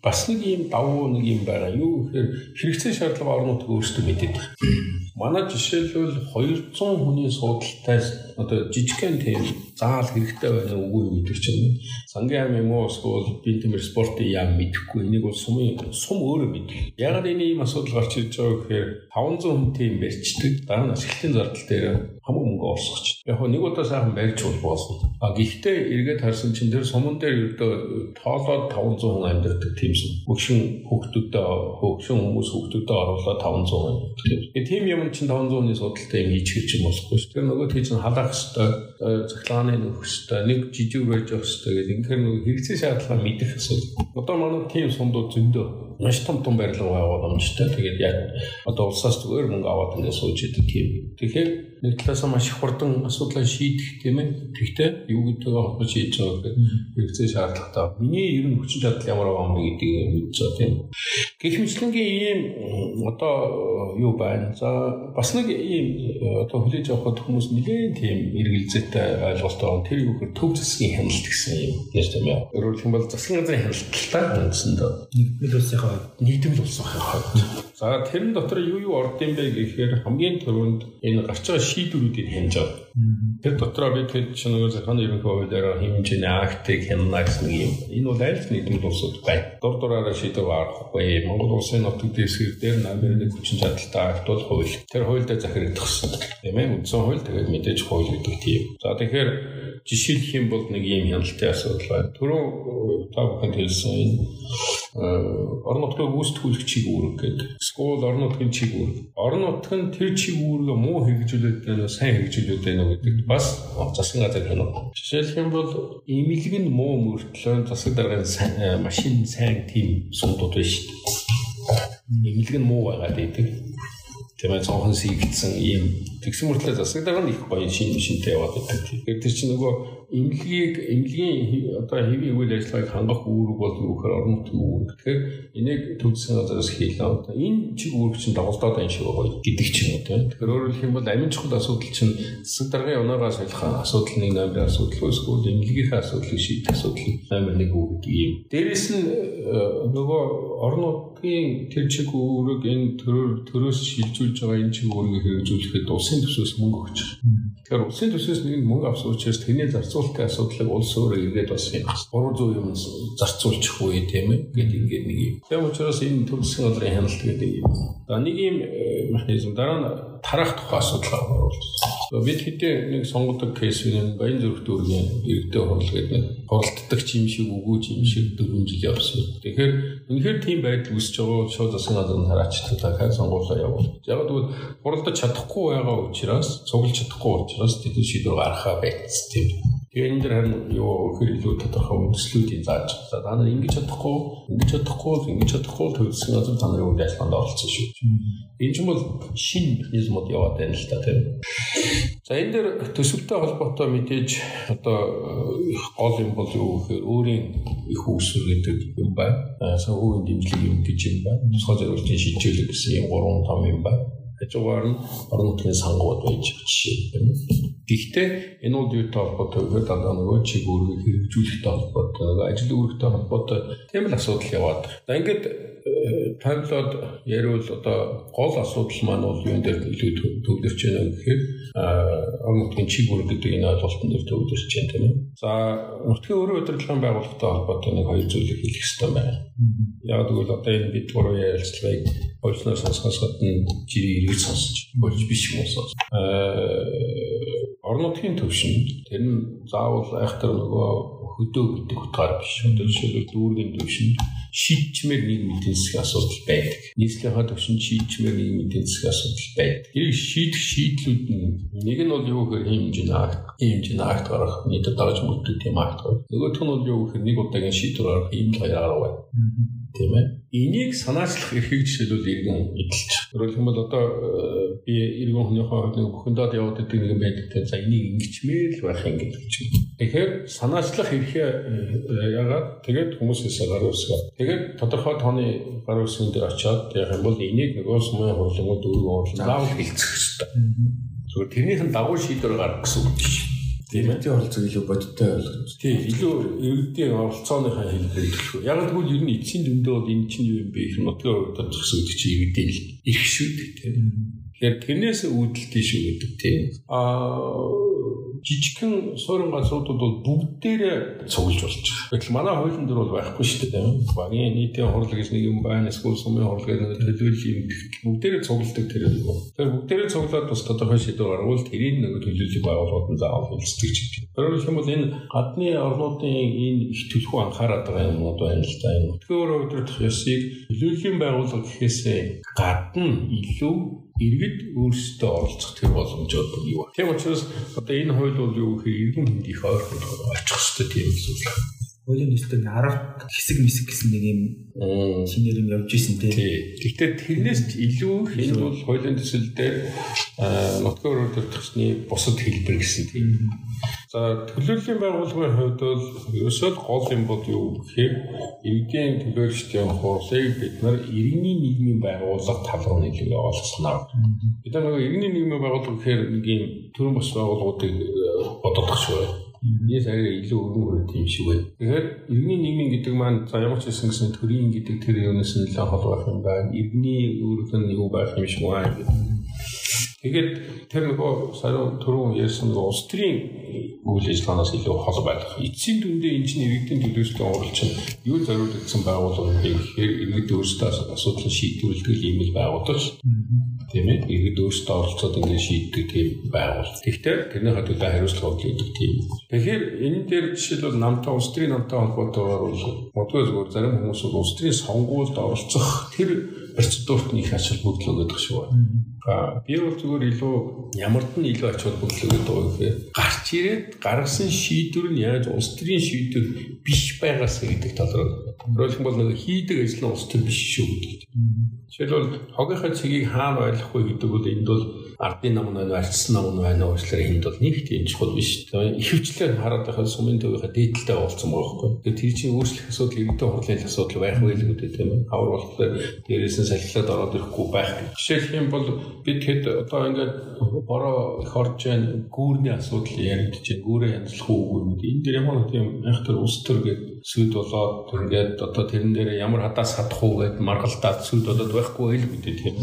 бас нэг юм давуу нэг юм байгаа. Юу гэхээр хэрэгцээ шаардлага орон нутаг өөрсдөө мэдээд байна. <clears throat> Манай жишээлбэл 200 хүний суудалтай одоо жижигхэн тийм заал хэрэгтэй байна үгүй юу гэдэг чинь сангийн ам юм уу эсвэл би тиймэр спортын яам мэдэхгүй энийг бол сумын сум өөрөө мэдэх. Ягаад энэ ийм асуудал гарч ирж байгаа гэхээр 500 хүнтэй юм барьчдаг. Дараа нь ашиглалтын зардал дээр хамаг мөнгө олсгоч. Яг нэг удаа сайхан барьж болно. А гэхдээ эргээд харсан чинь тэр суман дээр ердөө тоолоод 500 хүн амьдардаг тиймсэн. Хөгшин хүүхдүүдэд хөгшин хүмүүс хүүхдүүдэд оруулаад 500 хүн. Тэгээ тийм юм чинь 500 хүний судалтай юм хийж хэлж юм болохгүй шүү. Тэр нөгөө тийч халаах хэвээр цахилгааны нөхөх хэвээр нэг жижиг байж явах хэвээр гэдэг. Тэгэхээр нөгөө хэрэгцээ шаардлага мэдэх асуудал. Одоо манай тийм сундууд зөндөө маш том том барилга байгаа боломжтой. Тэгээд яг одоо улсаас зүгээр мөнгө аваад ингээд сууж идэг тийм. Тэгэхээр нэг талаас маш их хурдан асуудлаа шийдэх тийм ээ. Тэгтээ юу гэдгийг холбож хийж байгаа гэдэг хэрэгцээ шаардлагатай. Миний ер нь хүчин чадал ямар байгаа юм гэдгийг байгаа тийм. Гэх мэтлэнгийн ийм одоо юу байна. За бас нэг ийм одоо хүлээж авахд хүмүүс нэлээд тийм эргэлзээтэй ойлголттой байна. Тэр юу гэхээр төв засгийн хяналт гэсэн юм. Яа тийм ээ. Өөрөөр хэлбэл засгийн газрын хяналттай үндсэндээ нийгмийн улсын хувьд нийгмийн улсын хувьд. За тэрэн дотор юу юу орд юм бэ гэхээр хамгийн түрүүнд энэ гарч байгаа шийдвэрүүдийг хянаж байгаа. Тэр дотроо бид хэд ч нэг зохион ерөнхий хуулиараа хэмжээний актыг хянана гэсэн юм. Энэ бол аль нийгмийн улсууд байна. Дур дураараа шийдвэр гаргахгүй. Монгол улсын нутаг дэвсгэр дээр намын хүчин чадалтай акт бол хууль. Тэр хуульд захирагдах гэсэн. Тийм ээ. Үндсэн хууль тэгээд мэдээж хууль гэдэг тийм. За тэгэхээр жишээлх юм бол нэг юм хяналтын асуудал байна. Түрүү та бүхэнд хэлсэн энэ орон нутгийн гүйцэтгүүлэгчийг үүрэг гэдэг. Скол орон нутгийн чиг үүрэг. Орон нутг нь тэр чиг үүргээ муу хэрэгжүүлээд байна, сайн хэрэгжүүлээд байна гэдэг бас засгийн газар хянав. Жишээлх юм бол имлэг нь муу мөртлөө засаг даргын машин сайн тийм сумдууд байна шүү дээ. Имлэг нь муу байгаад идэг ээ цонхон сийгдсэн ийм тэгсэн мөртлөө засаг дараа нь их гоё шин шинтэй яваад байдаг. Тэгэхээр тэр чинь нөгөө эмнэлгийг эмнэлгийн одоо хэвийн үйл ажиллагааг хангах үүрэг бол юу гэхээр орон нутгийн үүрэг. Тэгэхээр энийг төвчсөн газраас хийлээ. Одоо энэ чиг үүрэг чинь давалдаад байна шиг байгаа гэдэг ч юм уу тийм. Тэгэхээр өөрөөр хэлэх юм бол амин чухал асуудал чинь засаг даргын унаагаа солих асуудал нэг номер асуудал эсвэл эмнэлгийнхээ асуудлыг шийдэх асуудал номер нэг үүрэг юм. Дээрээс нь э, нөгөө орон нутгийн тэр чиг үүрэг энэ төрөөр төрөөс шилжүүлж байгаа энэ чиг үүргийг хэрэгжүүлэхэд улсын төсөөс мөнгө өгч. Тэгэхээр улсын төсөөс нэг мөнгө авсан учраас тэрний зарцуул зарцуулалтын асуудлыг улс өөрөө эргээд бас юм 300 юм зарцуулчих үе тийм ээ гэдэг ингээд нэг юм. Тийм учраас энэ төгсгөн газрын хяналт гэдэг юм. За нэг юм э, механизм дараа нь тарах тухай асуудал гаргуулж. Бид хэдийн нэг сонгодог кейс нь баян зүрх дүүргийн иргэдэд хурлал гэдэг хуралддаг юм шиг өгөөж юм шиг 4 жил явсан. Тэгэхээр үнэхээр тийм байдал үүсэж байгаа шууд засгийн газар нь хараачлаа дахиад сонгуулаа явуул. Яг тэгвэл хуралдаж чадахгүй байгаа учраас цуглаж чадахгүй учраас тэд шийдвэр гаргахаа байц тийм. Тэгээ энэ дэр харин юу хэр илүү тодорхой үндэслүүдийг зааж байгаа. Та нар ингэж чадахгүй, ингэж чадахгүй, ингэж чадахгүй төлсөн газар та нарын үйл ажиллагаанд оролцсон шүү. Энэ ч бол шин механизмууд яваад байна л та тийм. За энэ дэр төсөвтэй холбоотой мэдээж одоо гол юм бол юу гэхээр өөрийн их үүсвэр гэдэг юм байна. Санхүүгийн дэмжлэг юм гэж юм байна. Тусгай зорилтын шилжүүлэг гэсэн юм гурван том юм байна хажуугаар нь орон нутгийн сангууд байж жишээ. Гэхдээ энэ бол юутай холбоотой вэ? Дандаа нөгөө чиг үүргийг хэрэгжүүлэхтэй холбоотой, ажил үүрэгтэй холбоотой тийм л асуудал яваад. За ингээд тайлбараад яриул одоо гол асуудал маань бол юун дээр илүү төвлөрч байна гэхээр нутгийн чиг үүрэг гэдэг энэ ойлголтын дээр төвлөрч байна тийм ээ. За нутгийн өрөө удирдлагын байгууллагатай холбоотой нэг хоёр зүйлийг хэлэх хэрэгтэй байна. Яг тэгвэл одоо энэ бид гурван ярилцлагыг болсноор сонсохоос гадна жирийн эргэж сонсож болж биш юм уу. Аа орон нутгийн төвшин тэр нь заавал айхтар нөгөө хөдөө гэдэг утгаар биш. Одоо жишээлбэл дүүргийн төвшин шийдчмээр нийгмийн эдийн засгийн асуудал байдаг. Нийслэлийн төвшин шийдчмээр нийгмийн эдийн засгийн асуудал байдаг. Тэрийг шийдэх шийдлүүд нэг нь бол юу гэхээр хэмжээ акт, хэмжээ акт гарах, нийтэд дарж мөрдөг тийм акт. Нөгөөх нь бол юу гэхээр нэг удаагийн шийдвэр гаргах ийм л хоёр арга байна тийм ээ. Энийг санаачлах эрхийг жишээлбэл иргэн эдэлж. Өөрөөр хэлбэл одоо э, би иргэн хүнийхээ хувьд нэг бүхэндээ яваад идэг нэг байдаг те за энийг ингэчмээр л байх юм гэдэг чинь. Тэгэхээр санаачлах эрхээ э, яагаад тэгээд хүмүүсээс гар үсгээ. Тэгээд тодорхой тооны гар үсгэн дээр очиод яг юм бол энийг нөгөө сумын хурлын дөрөв уурлан заавал хэлцэх хэрэгтэй. Зүгээр тэрнийх нь дагуу шийдвэр гаргах гэсэн үг биш. Тийм ээ. оролцоо илүү бодиттой болгож. Тийм илүү иргэдийн оролцооныхаа хэлбэрийг төлөх. Яг л тэгвэл ер нь эцсийн дүндээ бол энэ чинь юу юм бэ? Их нутгийн хувьд зөксөн гэдэг чинь иргэдийн ирэх шүү дээ. Тэгэхээр тэрнээс үүдэлтэй шүү гэдэг тийм. Аа жижигхэн суурин газруудад бол бүгдээрээ цуглаж болж байгаа. Гэтэл манай хуулийн дөр бол байхгүй шүү дээ. Багийн нийтийн хурал гэж нэг юм байна. Эсвэл сумын хурал гэж нэг төлөвлөл юм бүгдээрээ цугладаг тэр юм. Тэр бүгдээрээ цуглаад бас тодорхой шийдвэр гаргавал тэрийг нэг төлөвлөлийг байгууллагууд нь заавал хэлцдэг ч гэдэг. Өөрөөр хэлбэл энэ гадны орнуудын энэ их төлхөө анхаарат байгаа юмнууд байна л да. Өтгөр өдрөх ёсыг төлөвлөлийн байгууллага гэхээсээ гадна илүү иргэд өөрсдөө оролцох тэр боломжууд юу вэ? Тийм учраас одоо энэ хууль бол юу гэхээр иргэн хөндийнх ойрхон очих хэрэгтэй тийм зүйл. Хуулийн төсөлд 10 хэсэг мэсэг гэсэн нэг юм шинээр юм явж исэн тийм. Гэхдээ тэрнээс илүү энэ бол хуулийн төсөл дээр нутгийн өрөөдөр төсний бусад хэлбэр гэсэн тийм. За төлөөллийн байгууллагын хувьд бол ерөөсөө гол юм бол юу гэхээр иргэдийн төлөөлөгчдийн хурлыг бид нар иргэний нийгмийн байгууллага тал руу нийлгээ олгосноо. Бид нар нөгөө иргэний нийгмийн байгууллага гэхээр нэг юм төрөн бос байгууллагуудыг бодох шүү. Ние сая илүү өргөн хүрээд юм шиг байна. Тэгэхээр иргэний нийгмийн гэдэг маань за ямар ч хэсэн гэсэн төрийн гэдэг тэр юунаас нэлээд хол байх юм байна. Иргэний үүрэг нь юу байх юм шиг байна гэдэг Тэгээд тэр нөгөө сарын түрүүн ярьсан нөгөө улс төрийн үйл ажиллагаанаас илүү хол байх. Эцсийн дүндээ энэ чинь иргэдийн төлөөсөө оролцсон юу зориулагдсан бэ гэхээр иргэд өөрсдөө асуудлыг шийдвэрлэдэг юм л байгууллага ш. Тийм ээ. Иргэд өөрсдөө оролцоод ингэ шийддэг тийм байгууллага. Гэхдээ тэрний хадгалаа хариуцлага өгдөг тийм. Тэгэхээр энэ дээр жишээлбэл намтай улс төрийн намтай холбоотойгоор бол модгүй зүгээр зарим хүмүүс улс төрийн сонгуульд оролцох тэр процедурт нь их ач холбогдол өгöd шүү. А би бол зүгээр илүү ямард нь илүү ач холбогдол өгöd байгаа гэхээр гарч ирээд гаргасан шийдвэр нь яаж улс төрийн шийдвэр биш байгаасаа гэдэг талаар. Өөрөлдөх бол нэг хийдэг ажил нь улс төр биш шүү гэдэг. Жишээлбэл хогийнхаа цэгийг хаана ойлгохгүй гэдэг бол энд бол ардын нам нь арчсан нам нь байна уучлаарай энд бол нэг тийм чухал биш. Ихэвчлэн хараад байхад сумын төвийнхаа дээдэлтэй болцсон байгаа байхгүй. Тэгээ тэр чинь өөрчлөх асуудал иргэдийн хурлын асуудал байх байл гэдэг тийм ээ. Авар болохоор дээрээс нь салхилаад ороод ирэхгүй байх. Жишээлх юм бол бид хэд одоо ингээд бороо их орж जैन гүүрний асуудал байна. Гүүрээ янзлах уу гэнэ. Энэ дэр ямар тийм айхтар ус төр гэдэг сүд болоод ингээд одоо тэрэн дээр ямар хадаас хадах уу гэд маргалдаад сүд болоод байхгүй л мэдээ тийм.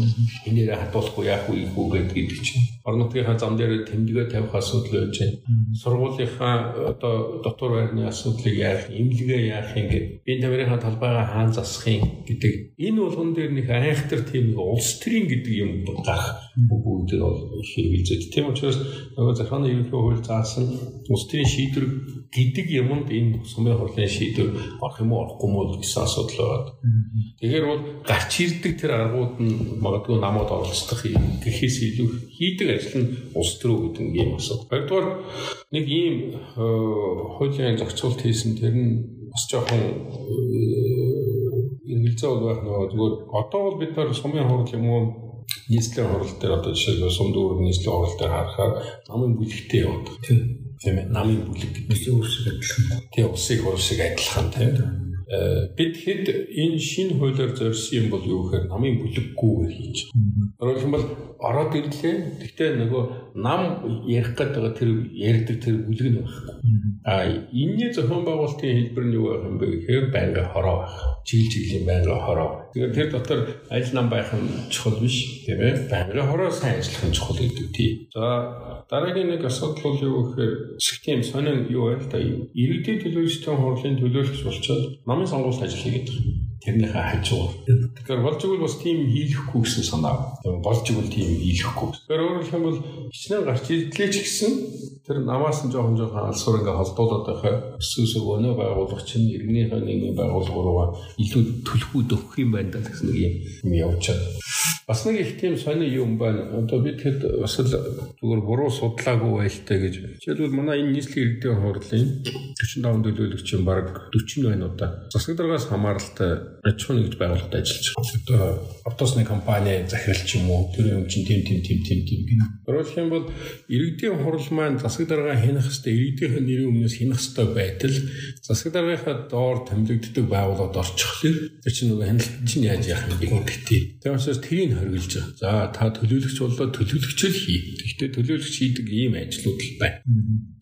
Энээрээ хадуулахгүй яах вэ гэдэг чинь. Орон нутгийнхаа зам дээр тэмдэгэ тавих асуудал байж байна. Сургуулийнхаа одоо дотор байрны асуудлыг яах, имлэгээ яах ингээд энэ тамирынхаа талбайгаа хаан засах юм гэдэг. Энэ болгон дээр нэг айхтар тийм нэг улс төрийн гэдэг юм гарах бүгд бол хэрэгжилж. Тийм учраас нөгөө захааны ерөнхий хууль заасан улс төрийн шийдвэр гэдэг юмд энэ сумын хурлын шийдвэр орох юм уу орохгүй юм уу гэсэн асуудал байна. Тэгэхээр бол гарч ирдэг тэр аргууд нь магадгүй намууд оролцох юм гэхээс илүү хийдэг ажил нь улс төрөө гэдэг юм асуудал. Хоёрдугаар нэг ийм э, хуулийн зохицуулт хийсэн тэр нь бас жоохон эргэлзээ бол байх нөгөө зүгээр одоо бол бид нар сумын хурал юм уу нийслэлийн хурал дээр одоо жишээлбэл сум дүүрэг нийслэлийн хурал дээр харахаар намын бүлэгтэй яваад. Тийм тийм ээ намын бүлэг гэдэг үс шиг адилхан. Тийм усыг шиг адилхан тийм э, бид хэд энэ шинэ хуулиар зорьсон юм бол юу гэхээр намын бүлэггүйгээр хийж. Өөрөөр хэлбэл ороод ирлээ. Гэхдээ нөгөө нам ярих гэдэг тэр ярьдаг тэр бүлэг нь байхгүй. А энэний зохион байгуулалтын хэлбэр нь юу байх юм бэ гэхээр байнга хороо байх. Жил жилийн байнга хороо. Тэгэхээр тэр дотор аль нам байх нь чухал биш тийм ээ. Байнга хороо сайн ажиллах нь чухал гэдэг тийм. За дараагийн нэг асуудал бол юу гэхээр тийм сонин юу байл та иргэдийн төлөөлөгчдийн хурлын төлөөлөгч болчоод намын сонгуульд ажил хийгээд байгаа. Тэрнийхээ хажуугаар. Тэгэхээр болж игэл бас тийм хийлэхгүй гэсэн санаа. Болж игэл тийм хийлэхгүй. Тэгэхээр өөрөөр хэлбэл хичнээн гарч ирлээ ч гэсэн тэр намаас нь жоохон жоохон алсуур ингээ холдуулаад байхаа өсөөс өгөнө байгуулах чинь иргэнийхээ нэгэн байгууллагаараа илүү төлхүүд өгөх юм байна гэсэн нэг юм явж байгаа. Бас нэг их тийм сони юм байна. Одоо бид хэд бас л зүгээр буруу судлаагүй байлтай гэж. Жишээлбэл манай энэ нийслэлийн иргэдийн хурлын 45 төлөөлөгчийн баг 40 байна удаа. Засаг дараагаас хамааралтай аж ахуйн нэгж байгууллагад ажиллаж байгаа. Одоо автобусны компани захирал ч юм уу тэр юм чинь тийм тийм тийм тийм тийм гэх. Өөрөлдөх юм бол иргэдийн хурал маань засаг дарга хянах хэвээр иргэдийн нэрийн өмнөөс хянах хэвээр байтал засаг даргийнхаа доор томилогддог байгууллагад орчихлоо. Тэр чинь нөгөө хяналт чинь яаж яах вэ гэдэг. Тэр учраас тэрийг хориглож байгаа. За та төлөөлөгч болоод төлөөлөгч л хий. Гэхдээ төлөөлөгч хийдэг ийм ажлууд л байна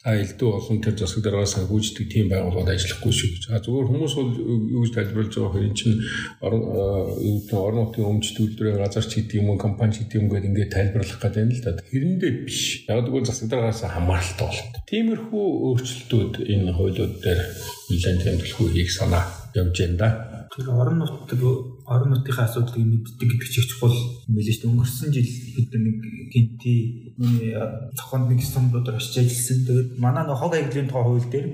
та элдв олон тэр засаг дараагаас санхүүждэг тийм байгууллагад ажиллахгүй шүү. За зүгээр хүмүүс бол юу гэж тайлбарлаж байгаа хэрэг энэ чинь орон нутгийн өмч төлбөрөөр газар ч гэдэг юм уу компани ч гэдэг юм гээд ингээд тайлбарлах гэдэг юм л да. Хэрэндээ биш. Яг тэгвэл засаг дараагаас хамааралтай бол. Тиймэрхүү өөрчлөлтүүд энэ хуулиуд дээр нэлээд тэмдэглэхгүй хийх санаа явж байна да. Тэр орон нутаг орон нутгийн асуудлыг мэддэг гэдэг чинь чухал юм билээ шүү дээ. Өнгөрсөн жил бид нэг гинти зохионд нэг сумдууд очиж ажилласан. Тэгээд манай нэг хог аяглалын тухай хууль дээр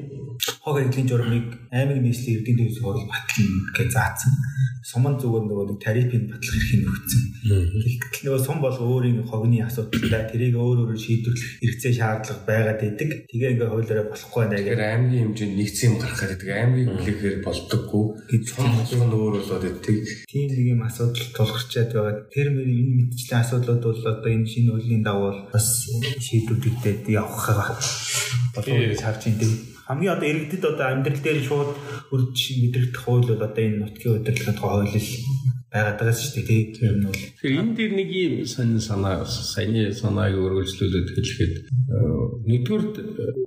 хог аяглалын журмыг аймаг нийслэлийн эрдэнэ төвөөс хурал батлна гэж заасан. Суман зүгээр нөгөө нэг тарифыг батлах эрхийг өгсөн. Тэгэхдээ нөгөө сум бол өөрийн хогны асуудалтай тэрийг өөр өөрөөр шийдвэрлэх хэрэгцээ шаардлага байгаад идэг. Тэгээ ингээ хуулиараа болохгүй байна гэх. Аймгийн хэмжээнд нэгдсэн юм гарах гэдэг. Аймгийн хүлээхээр болдоггүй гэж сум нь өөр болоод идэг. Тийм нэг юм асуудал тулгарчаад байгаа. Тэр мөр энэ мэдчлэн асуудлууд бол одоо энэ шинэ хуулийн дагуу бас шийдвэрлэгдээд явах байгаа. Болов уу гэж харж байна хамгийн одоо иргэдэд одоо амьдрал дээр шууд үрж мэдрэгдэх хууль бол одоо энэ нутгийн удирдлагын тухай хууль байгаад байгаа шүү дээ тийм нь бол Тэгэхээр энэ дээр нэг юм сонин санаа саяны санааг өргөжлүүлээд хэлэхэд нэгдүгээр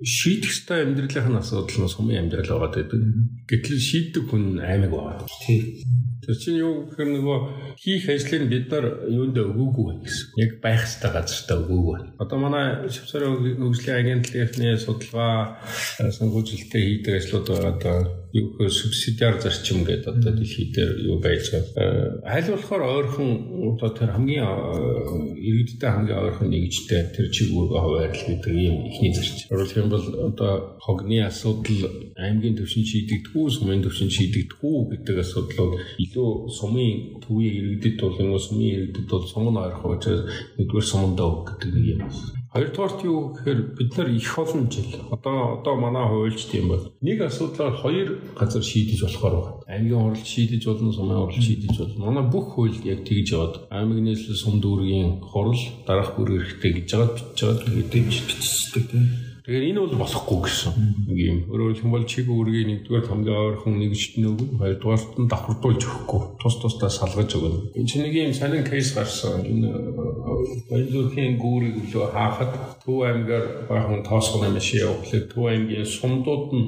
шийдэх ёстой амьдралын асуудал нь сумын амьдрал байгаа гэдэг. Гэтэл шийддэг хүн аймаг байгаа. Тийм Тэр чинь юу гэхээр нөгөө хийх ажлыг бид нар юунд өгөөгүй байна гэсэн. Яг байх ёстой газартаа өгөөгүй байна. Одоо манай Швейцарын хөгжлийн агентлагын судалгаа санхүүжилттэй хийдэг ажлууд байгаа одоо юу гэхээр субсидиар зарчим гэдэг одоо дэлхий дээр юу байж байгаа. Аль болохоор ойрхон одоо тэр хамгийн иргэдтэй хамгийн ойрхон нэгжтэй тэр чиг үүргээ хуваарлах гэдэг ийм ихний зарчим. Өөрөлдөх юм бол одоо хогны асуудал аймгийн төвшин шийдэгдэхүү, сумын төвшин шийдэгдэхүү гэдэг асуудлууд илүү сумын төвийн иргэдэд бол нөгөө сумын иргэдэд бол сум нь ойрхон учраас нэгдүгээр сумандаа өг гэдэг нэг юм. Хоёрдугаарт юу гэхээр бид нар их олон жил одоо одоо манай хуульч тийм бол нэг асуудлаар хоёр газар шийдэж болохоор байна. Аймгийн хурлд шийдэж болно, сумын хурлд шийдэж болно. Манай бүх хууль яг тэгж яваад аймаг нийслэл сум дүүргийн хурал дараах бүр эрэхтэй гэж бичиж байгаа гэдэг биччихдэг тийм. Тэгэхээр энэ бол болохгүй гэсэн. Юм. Өөрөөр хэлбэл чиг үүргийг нэгдүгээр хамгийн ойрхон нэгжт нь өгнө, хоёрдугаарт нь давхардуулж өгөхгүй. Тус тусдаа салгаж өгнө. Энэ чинь нэг юм сонин кейс гарсан. Энэ баялуурхийн гүүрийг өлөө хаахад Төв аймгаар баахан тоосгоно машин явуулаад Төв аймгийн сумдууд нь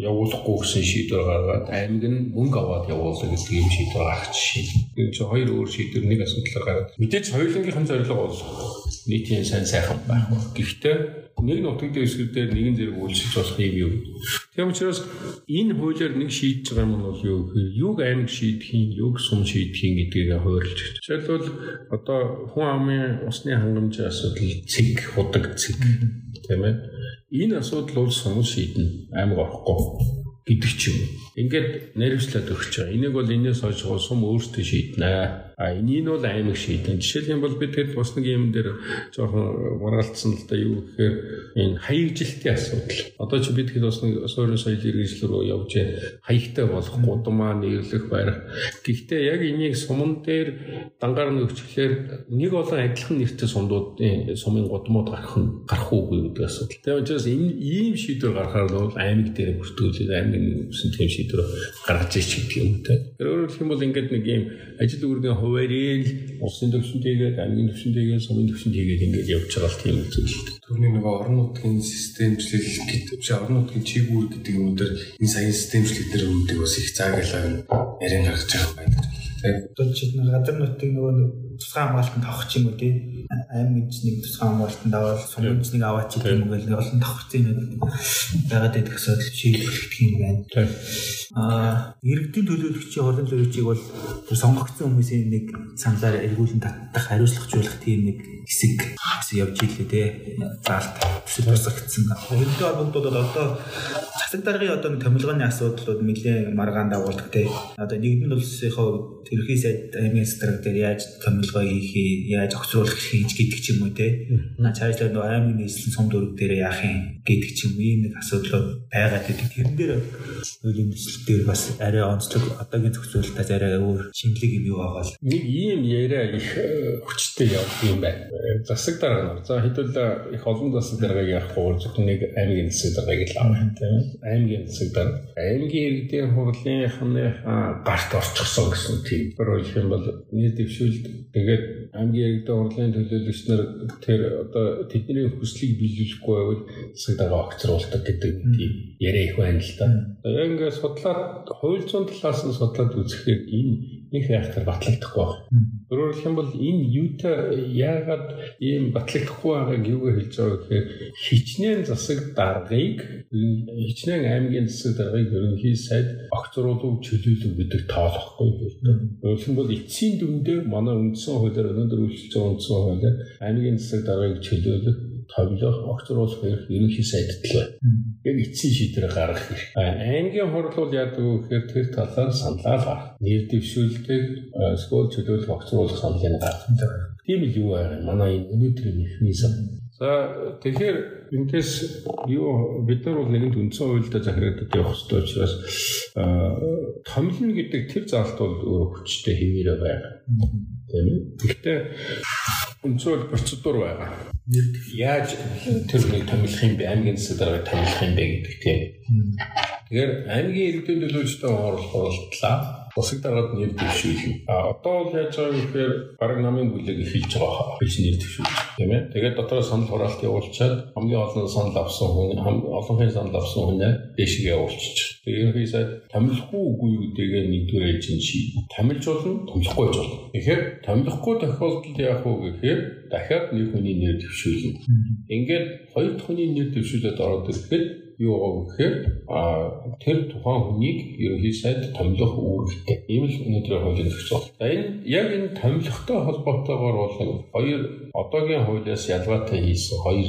явуулахгүй гэсэн шийдвэр гаргаад аймаг нь мөнгө аваад явуулах гэдэг юм шийдвэр гаргаж шийд. Энэ чинь хоёр өөр шийдвэр нэг асуудлаар гараад мэдээж хоёулынгийн зорилго бол нийтийн сайн сайхан байх. Гэхдээ нэг нутгийн дэвсгэр дээр нэгэн зэрэг үйлчилж болох юм юу. Тийм учраас энэ хуулиар нэг шийдэж байгаа юм бол юу гэхээр юг аймаг шийдэхин, юг сум шийдэхин гэдгийг хуваарлж байна. Жишээлбэл одоо хүн амын усны хангамжийн асуудал цэг, худаг цэг тийм ээ. Энэ асуудал бол сум шийднэ. Аймаг орохгүй гэдэг ч юм. Ингээд нэрвчлээд өгч байгаа. Энийг бол энэс хойш сум өөртөө шийднэ А энийг бол аймаг шийдэн. Жишээлх юм бол бид хэд бас нэг юм дээр жоохон маргалцсан л да юу гэхээр энэ хаягжилтын асуудал. Одоо чи бид хэд бас нэг суурин соёл иргэншил рүү явж хаягтай болох гудамаа нэрлэх барих. Гэхдээ яг энийг суман дээр дангаар нөгчлөөр нэг олон адилхан нэртэй сумдуудын сумын гудамууд гарах нь гарах уугүй гэдэг асуудал. Тэгээ учраас энэ ийм шийдвэр гаргахаар бол аймаг дээр бүртгүүлээд аймгийн нэгсэн тийм шийдвэр гаргаж ич гэдэг юм те. Тэр өөрөөр хэлэх юм бол ингээд нэг ийм ажил үүргийн хуваарийг улсын төвшөнтэйгээд аймгийн төвшөнтэйгээд сумын төвшөнтэйгээд ингэж явж байгаа тийм үзүүлэлт. Төрний нөгөө орон нутгийн системчлэл гэдэг чи орон нутгийн чигүүр гэдэг юм дээр энэ саяын системчлэл дээр үүдэг бас их заагалаа ярин гаргаж байгаа байдаг. Одоо жишээд нь газар нутгийн нөгөө тусгай хамгаалтанд авах ч юм уу тий аймаг гэж нэг тусгай хамгаалтанд аваад гэж нэг аваач гэдэг юм бол олон давхцын байгаад байдаг асуудал шийдвэрлэх юм байна. Аа иргэдийн төлөөлөгчийн холын төлөвчийг бол тэр сонгогдсон хүмүүсийн нэг саналаар эргүүлэн татдах хариуцлагажуулах тийм нэг хэсэг хэсэг явж ийлээ тий заалт төсөл тусагдсан. Хэдэн холбогдууд бол одоо засаг даргын одоо нэг томилгооны асуудлууд нэлээд маргаан дагуулдаг тий. Одоо нэгдэн улсынхаа төрхий сайд аймгийн стратеги дээр яаж төлөвлөгөө хийхээ яаж огцруулах хийж гэдэг ч юм уу те. На цаашдаа нөгөө аймаг нийслэн сум дөрөв дээр яах юм гэдэг ч юм ийм нэг асуудлууд байгаад байдаг. Тэрэн дээр хуулийн төслөл дээр бас арай онцлог одоогийн зохицуулалтаас арай өөр шинэлэг юм юу байгаа л. Нэг ийм яриа их хүчтэй явах юм байна. Засаг дарга нар. За хэдүүл их олон засаг даргаыг явахгүй зөвхөн нэг аймгийн засаг даргаыг л авах тийм. Аймгийн засаг дарга. Аймгийн иргэдийн хурлынхаа гарт орчихсон гэсэн тийм. Өөрөөр хэлэх юм бол нийт дэвшүүлд тэгээд аймгийн иргэдийн хурлын төлөөлөгч нар тэр одоо тэдний хүслийг биелүүлэхгүй байвал засаг дарга огцруулдаг гэдэг тийм яриа их байна л да. Яг ингээд судлаад хууль зүйн талаас нь судлаад үзэхээр энэ нэг хайхтар батлагдахгүй байна. Өөрөөр хэлэх юм бол энэ юутай яагаад ийм батлагдахгүй байгааг юугаар хэлж байгаа гэхээр хичнээн засаг даргыг хичнээн аймгийн засаг даргыг ерөнхий сайд огцруулах чөлөөлөв гэдэг тоолохгүй гэдэг. Өөрөөр бол эцсийн дүндээ манай үндсэн хуулиар өнөөдөр үйлчлэгч үндсэн хуулиар аймгийн засаг даргыг чөлөөлөх тоглох огцруулах хэрэг ерөнхий сайдд л байна. Яг эцсийн шийдвэр гаргах хэрэг. Аймгийн хурл бол яадаг вэ гэхээр тэр талаар саналаа гаргах. Нэр дэвшүүлдэг скол чөлөөлөх огцруулах саналыг гаргах. Тийм л юу юм. Манай энэ өнөөдрийн механизм. За тэгэхээр энэс юу бид нар бол нэгэнт үндсэн хуульдаа захирагддаг явах хэрэгтэй учраас томилно гэдэг тэр заалт бол хүчтэй хэмээрээ байна. Тийм ээ. Гэхдээ үндсэн процедур байгаа. Яаж тэр нэг томилох юм бэ? Аймгийн засаг даргаыг томилох юм бэ гэдэг тийм. Тэгэхээр аймгийн иргэдийн төлөөлөлтөд оруулахлаа Бусаг дараад нэр дэвшүүлнэ. А одоо бол яаж байгаа гэхээр баг намын бүлэг эхэлж байгаа гэж нэр дэвшүүлж тийм ээ. Тэгээд дотороо санал хураалт явуулчаад хамгийн олон санал авсан хүн олонхын санал авсан хүнээ дэшиг явуулчих. Тэгээд ерөнхий сайд томилохгүй үгүй гэдгээ нэгдүгээр хэлж ший. Томилж болно, томилохгүй ч болно. Тэгэхээр томилохгүй тохиолдолд яах вэ гэхээр дахиад нэг хүний нэр дэвшүүлнэ. Ингээд хоёр дахь хүний нэр дэвшүүлээд ороод ирэхэд юу байгаа гэхээр тэр тухайн хүнийг ерөнхий сайд томилох үүрэгтэй. Ийм л өнөөдрийн хуулийн зохицол. За энэ яг энэ томилохтой холбоотойгоор бол хоёр одоогийн хуулиас ялгаатай хийсэн хоёр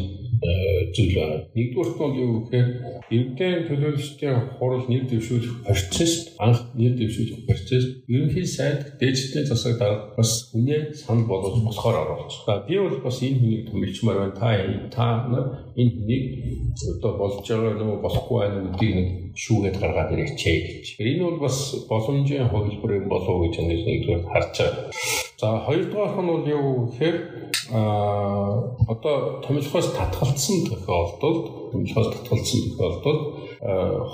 зүйл байна. Нэгдүгürt нь юу гэхээр иргэдийн төлөөлөлтийн хурал нэр дэвшүүлэх процесс анх нэр дэвшүүлэх процесс ерөнхий сайд дээжтэй засаг дарга бас үнэ санал болгож болохоор оруулж. За би бол бас энэ хүнийг томилчмаар байна. Та та нар энэ хүнийг одоо болж байгаа уу болохгүй байна гэдгийг нэг шүүгээд гаргаад ирээчээ гэж. Энэ бол бас боломжийн хувилбар юм болов уу гэж нэгдүгээр харж байгаа. За хоёрдугаар нь бол юу гэхээр а одоо томилхоос татгалцсан тохиолдолд томилхоос татгалцсан тохиолдолд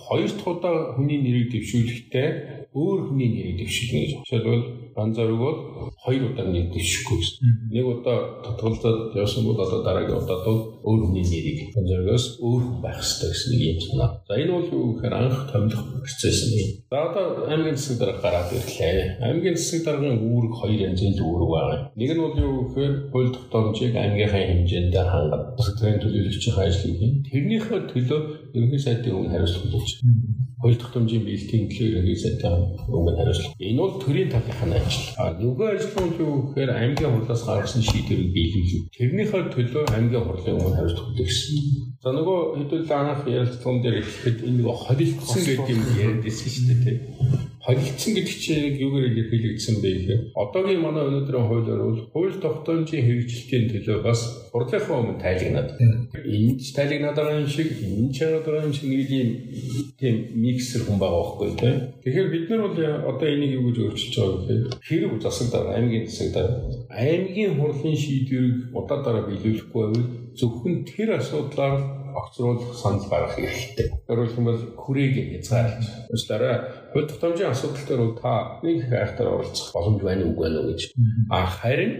хоёр дахь удаа хүний нэрийг дэвшүүлэхдээ өөр хүний нэрийг дэвшүүлнэ гэж. Жишээлбэл ганц зориг бол хоёр удаа нэр дэвшихгүй гэсэн. Нэг удаа татгалзаад явсан бол одоо дараагийн удаад өөр хүний нэрийг ганц зоригоос өөр байх хэрэгтэй гэсэн нэг юм санаа. За энэ бол юу гэхээр анх томилох процесс нь. За одоо аймгийн засаг дарга гараад ирлээ. Аймгийн засаг даргын үүрэг хоёр янзын үүрэг байгаа. Нэг нь бол юу гэхээр хууль тогтоомжийг аймгийнхаа хэмжээнд хангах даргын төлөөлөгчийн ажлыг хийн. Тэрнийхээ төлөө ерөнхий сайдын өмнө хариуцлага болж. Хууль тогтоомжийн биелтийн төлөө ерөнхий сайдын өмнө хариуцлага. Энэ бол төрийн талынхаа ажил. А нөгөө ажил нь юу гэхээр аймгийн хурлаас гаргасан шийдвэрийг биелүүлнэ. Тэрнийхээ төлөө аймгийн хурлын өмнө хариуцлага гэсэн. За нөгөө хэдүүл анх ярилцсан дээр ихэд энэ нөгөө холилдсон гэдэг юм яриад ирсэн шүү дээ холилдсон гэдэг чинь юугаар илэрхийлэгдсэн бэ гэхээр одоогийн манай өнөөдрийн хуулиар бол хууль тогтоомжийн хэрэгжилтийн төлөө бас хурлынхаа өмнө тайлагнаад. Энэ ч тайлагнаад байгаа юм шиг, энэ ч яагаад байгаа юм шиг нэг юм тийм миксер хүн байгаа байхгүй тийм. Тэгэхээр бид нар бол одоо энийг юу гэж өөрчилж байгаа гэхээр хэрэг засаг дараа аймгийн засаг дараа аймгийн хурлын шийдвэрийг удаа дараа биелүүлэхгүй байвал зөвхөн тэр асуудлаар огцруулах санал гаргах хэрэгтэй. Өөрөөр хэлбэл хүрээг хязгаарлаж. Уучлаарай. Хууль тогтоомжийн асуудал дээр бол та нэг хайртаар оролцох боломж байна уу үгүй ээ гэж. А харин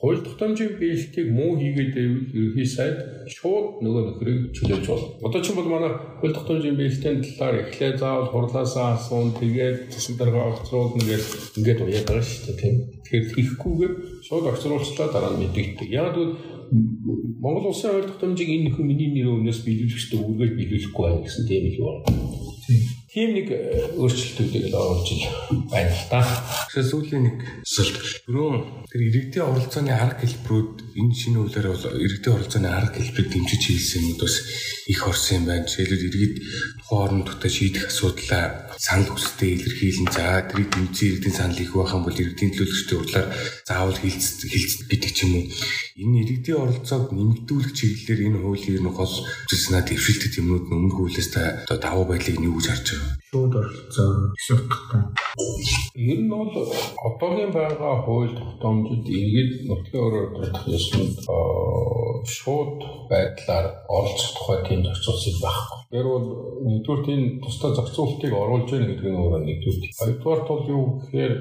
хууль тогтоомжийн биелэлтийг муу хийгээд байвал ерөнхий сайд шууд нөгөө нөхрийг чөлөөлж болно. Одоо ч бол манай хууль тогтоомжийн биелэлтийн талаар эхлээ заавал хурлаасаа асуун тэгээд засаг дарга огцруулна гэж ингээд уяад байгаа шүү дээ тийм. Тэгэхээр хийхгүйгээр шууд огцруулчлаа дараа нь мэдэгддэг. Яг л Монгол улсын хууль тогтоомжийг энэ нөхөр миний нэрөө өмнөөс биелүүлэх ёстой үргэлж биелүүлэхгүй байх гэсэн тийм их байна. тийм нэг өөрчлөлтүүдийг л оруулж байна л да. Тэгэхээр сүүлийн нэг асуулт түрүүн тэр иргэдийн оролцооны арга хэлбэрүүд энэ шинэ хуулиар бол иргэдийн оролцооны арга хэлбэрийг дэмжиж хийсэн юм бас их орсон юм байна. Жишээлбэл иргэд нутгад шийдэх асуудлаа санал хүсэлтэд илэрхийлэн за тэрийг дэмжиж иргэдийн санал их байх юм бол иргэдийн төлөөлөгчдийн хурлаар заавал хилцэж хилцэж гэдэг ч юм уу. Энэ иргэдийн оролцоог нэмэгдүүлэх чиглэлээр энэ хуулийн ер нь гол зүйлснаа дэвшилдэг юмнууд нь өмнөх хуулиас та одоо давуу байдлыг нэг үж харж байгаа. Шууд оролцоо гэсэн утгатай. Ер нь бол одоогийн байгаа хууль тогтоомжид иргэд нутгийн өрөө тодорхой ёсонд шууд байдлаар оролцох тухай тийм зохицуулсан байхгүй. Тэр бол нэгдүгээр тийм тусдаа зохицуултыг оруулж яах гэдэг нь өөрөө нэгдүгээр. Хоёрдугаар бол юу гэхээр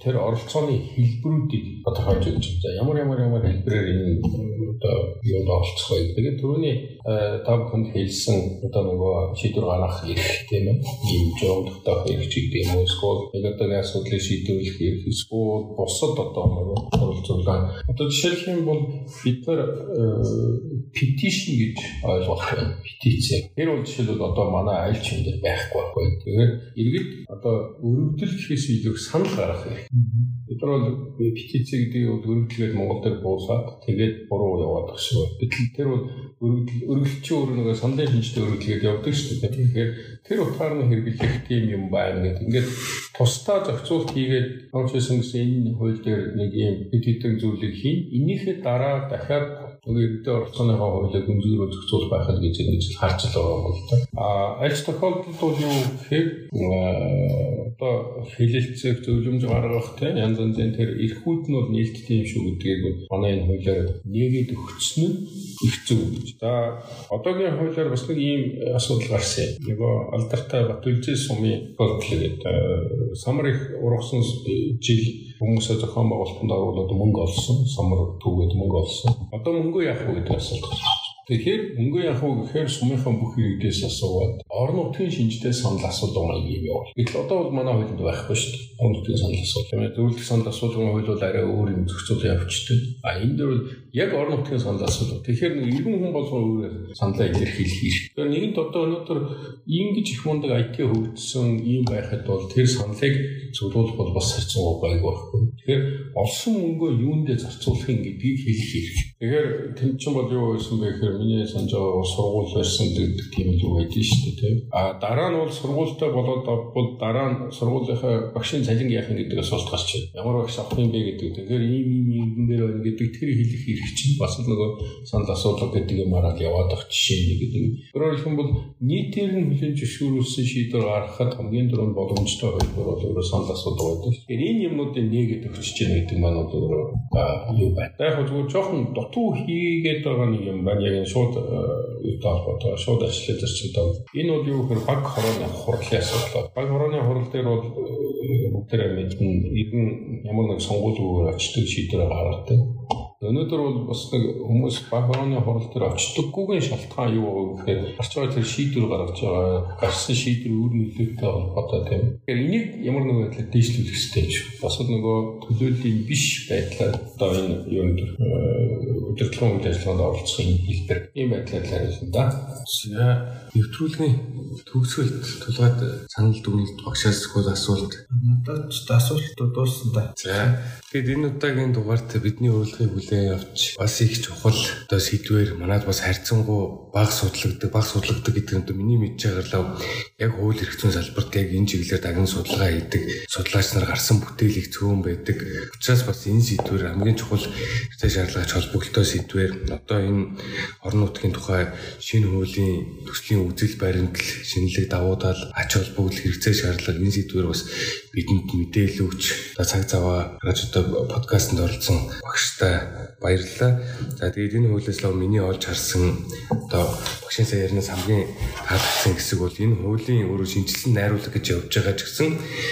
тэр оролцооны хэлбэрүүдийг тодорхойлж. За ямар ямар ямар хэлбэрээр энэ одоо юунд оролцох вэ? Тэгээд түрүүний та бүхэнд хэлсэн одоо нөгөө шийдвэр гаргах эрх тийм ээ. Ийм жогдох эрх гэдэг юм уу? Эсвэл нэг одоо нэг асуудлыг шийдвэрлэх эрх эсвэл бусад одоо нөгөө оролцуулаа. Одоо жишээлх юм бол бид нар petition гэж ойлгох байна. Петиц. Тэр бол жишээлбэл одоо манай айл чин дээр байхгүй байхгүй. Тэгээд иргэд одоо өргөдөл гэхээс илүү санал гаргах хэрэг. Бид нар бол петиц гэдэг нь өргөдлгээд Монгол дээр буусаад тэгээд буруу яваад багш шүү. Гэтэл тэр бол өргөдөл өргөлчийн өөр нэг саналын шинжтэй өргөдлгээд явдаг шүү дээ. Тэгэхээр тэр утгаар нь хэрэглэх тийм юм байна гэдэг. Ингээд тусдаа зохицуулт хийгээд орчсон гэсэн энэ хууль дээр нэг юм бид хэдэн зүйлийг хийн. Энийхээ дараа дахиад эрдэнэ оролцооныхоо хуулийг гүнзгийрөө зохицуулах байхад гэж ингэж харж л байгаа юм бол та. А аль тохиолдолд бол юу гэхээр одоо хилэлцэг зөвлөмж гаргах тийм янз янзын тэр эрхүүд нь бол нээлттэй юм шүү гэдгийг манай энэ хуулиар нэгээд өгсөн нь их зөв гэж. За одоогийн хуулиар бас нэг ийм асуудал гарсан юм. Нөгөө алдартай Батүлжээ сумын бодлого гэдэг самар их ургасан жил хүмүүсээ зохион байгуулалтанд оруулаад мөнгө олсон, самар түгээд мөнгө олсон. Одоо мөнгө яах вэ гэдэг асуулт. Тэгэхээр мөнгө яах вэ гэхээр сумынхаа бүх иргэдээс асууад орон нутгийн шинжтэй санал асуулга юм явуул. Гэтэл одоо бол манай хуулинд байхгүй шүү дээ. Орон нутгийн санал асуулга. Ээ зөвлөлт санал асуулгын хууль бол арай өөр юм зохицуулан явчихдаг. А энэ дээр яг орон нутгийн санал асуулга. Тэгэхээр нэг иргэн хүн болгоо өөр саналаа илэрхийлэх хэрэг. Тэгэхээр нэгэнт одоо өнөөдөр ингэж их мундаг IT хөгжсөн ийм байхад бол тэр саналыг зөвлөх бол бас харьцангуй гайгүй байхгүй. Тэгэхээр олсон мөнгөө юундээ зарцуулах юм гэдгийг хэлэх хэрэг. Тэгэхээр тэн чинь бол юу байсан бэ гэхээр миний санаж байгаа сургууль барьсан гэдэг тийм л юу байдсан шүү дээ тийм. А дараа нь бол сургуультай болоод бол дараа нь сургуулийнхаа багшийн цалин яах юм гэдэг асуулт гарч байна. Ямар багш авах юм бэ гэдэг. Тэгэхээр ийм ийм ингэн дээр байна гэдэг тэр хэлэх хэрэг чинь бас нөгөө санал асуудал гэдэг юм араад яваад ах жишээ нэг гэдэг. Өөрөөр хэлбэл нийтээр нь хүлэн зөвшөөрүүлсэн шийдвэр гаргахад хамгийн дөрөв боломжтой хөлбөр бол өөрөө санал асуудал байдаг. Тэгэхээр энэ юмнуудыг нээгээд өгчөж яах гэдэг маань өөрөө юу байна. Яг зөвхөн жоохон дутуу хийгээд байгаа нэг юм байна. Яг энэ шууд юутай холбоотой шууд ажлын зарчимтай. Энэ бол юу гэхээр баг хорооны хурлын асуудал. Баг хорооны хурал дээр бол бүгдээрээ мэднэ. Ер нь ямар нэг сонгуулиугаар очдог шийдвэр гаргадаг. Өнөөдөр бол бас нэг хүмүүс баг хорооны хурал дээр очдоггүйгийн шалтгаан юу вэ гэхээр гарч байгаа тэр шийдвэр гаргаж байгаа. Гарсан шийдвэр үр нөлөөтэй холбоотой тийм. Тэгэхээр энийг ямар нэг байдлаар дээшлүүлэх хэрэгтэй юм шүү. Бас нөгөө төлөөллийн биш байдлаар одоо энэ юунд удирдлагын үйл ажиллагаанд оролцохын хэлбэр ийм байдлаар хариулна да. За нэвтрүүлгийн төгсгөлд тулгаад санал дүгнэлт багшаас хөл асуулт. Надад ч асуулт дууссан да. За тэгэд энэ удаагийн дугаарт бидний урилгыг хүлээн авч бас их чухал. Одоо сэдвэр манад бас харьцангуй баг судлагддаг баг судлагддаг гэдэг нь миний мэдж байгaalаа яг хууль эрх зүйн салбарт яг энэ чиглэлээр даган судалгаа хийдэг судлаач нар гарсан бүтээлийг цөөн байдаг. Учираас бас энэ сэдвэр хамгийн чухал хэрэгтэй шаардлагач холбогдолтой сэдвэр. Одоо энэ орон нутгийн тухай шинэ хуулийн төслийн үзэл баримтал шинэлэг давуу тал ач холбогдол хэрэгцээ шаардлага энэ сэдвэр бас бидэнд мэдээлэл өгч цаг заваа радио подкастт оролцсон багштай баярлалаа. За тэгээд энэ хуулиас л миний олж харсан одоо багшийн сая ярнаас хамгийн таалагдсан хэсэг бол энэ хуулийн өөрөө шинжилсэн найруулга гэж явж байгаа ч гэсэн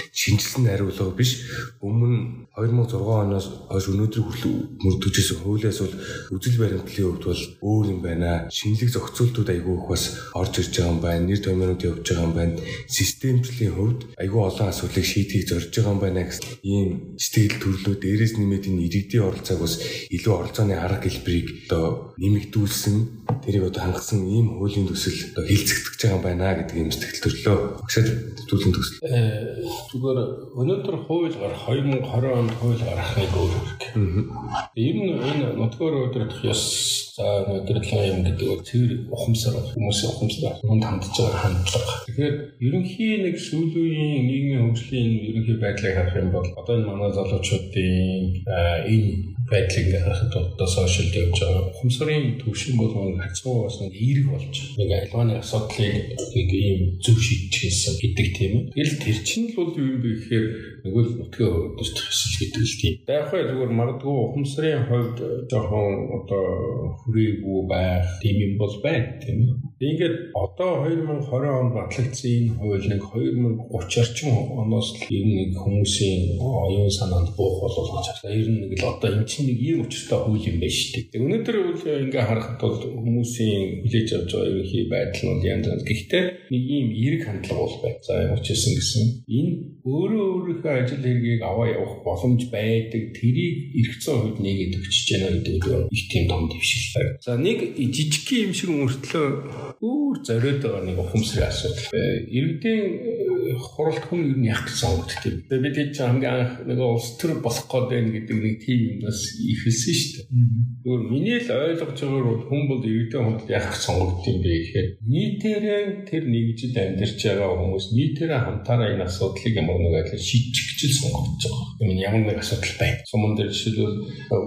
шинжилсэн найруулга биш. Өмнө 2006 оноос хойш өнөөдөр хүртэл мөрдөжсэн хуулиас бол үзэл баримтлалын хувьд бол өөр юм байна. Шинэлэг зохицуултууд айгүй их бас орж ирж байгаа юм байна. Нэр томьёонууд явж байгаа юм байна. Системчлэлийн хувьд айгүй олон асуудлыг шийдхийг зорж байгаа юм байна гэсэн ийм сэтгэл төрлөө дээрээс нэмээд энэ иргэдийн оролцоог бас илүү оролцооны арга хэлбэрийг одоо нэмэгдүүлсэн тэрийг одоо хангасан ийм хуулийн төсөл одоо хилцэгдэж байгаа юм байна гэдэг юм сэтгэл төрлөө багшаад төлөвлөсөн төсөл. Э, зүгээр өнөөдөр хууль гарах 2020 онд хууль гарахыг өөр хэрэг. Ер нь энэ нутгаар өдрөх ёс за өнөөдрийн юм гэдэг нь цэвэр ухамсар хүмүүсийн ухамсар хүнд хандж байгаа хандлага. Тэгэхээр ерөнхий нэг сүүлийн нийгмийн хөгжлийн ерөнхий байдлыг харах юм бол одоо энэ манай залуучуудын энэ байдлыг харахад одоо сошиалд явж байгаа ухамсарын төвшин бол хацуу бас нэг эерэг болж нэг альваны асуудлыг нэг ийм зөв шийдчихсэн гэдэг тийм ээ. Тэгэл тэр чинь л бол юу юм бэ гэхээр нэг л нутгийн өдөрт хэсэл гэдэг л тийм. Дайхай зүгээр магадгүй ухамсарын хувьд жоохон одоо хүрээгүй байх тийм юм бол байна тийм ээ. Ингээд одоо 2020 онд батлагдсан энэ хууль нэг 2030 орчим оноос ер нь хүмүүсийн оюун санаанд буух болов гэж байна. Ер нь нэг л одоо энэ чинь нэг ийм учиртай хууль юм байна шүү дээ. Өнөөдөр бол ингээ харахад бол хүмүүсийн хүлээж авч байгаа ерөнхий байдал нь янз янз. Гэхдээ нэг ийм эерэг хандлага бол байна. За учирсан гэсэн. Энэ өөрөө өөрийнхөө ажил хэргийг аваа явах боломж байдаг. Тэрийг эрх зүйн хувьд нэгээд өгчөж байна гэдэг нь их тийм том дэвшил. За нэг жижиг юм шиг мөртлөө өөр зориод байгаа нэг ухамсарын асуудал. Иргэдийн хуралд хүн ер нь яг сонгогддог юм. Тэгээ бид хэд ч хамгийн анх нэг улс төр болох гээд байна гэдэг нэг тийм юм бас ихэлсэн шүү дээ. Зүгээр миний л ойлгож байгаагаар бол хүн бол иргэдийн хурлд яг сонгогддог юм бэ гэхээр нийтээрээ тэр нэгжид амьдарч байгаа хүмүүс нийтээрээ хамтаараа энэ асуудлыг ямар нэг байдлаар шийдчих гэж л сонгогдож байгаа. Энэ ямар нэг асуудал байна. Суман дээр жишээлбэл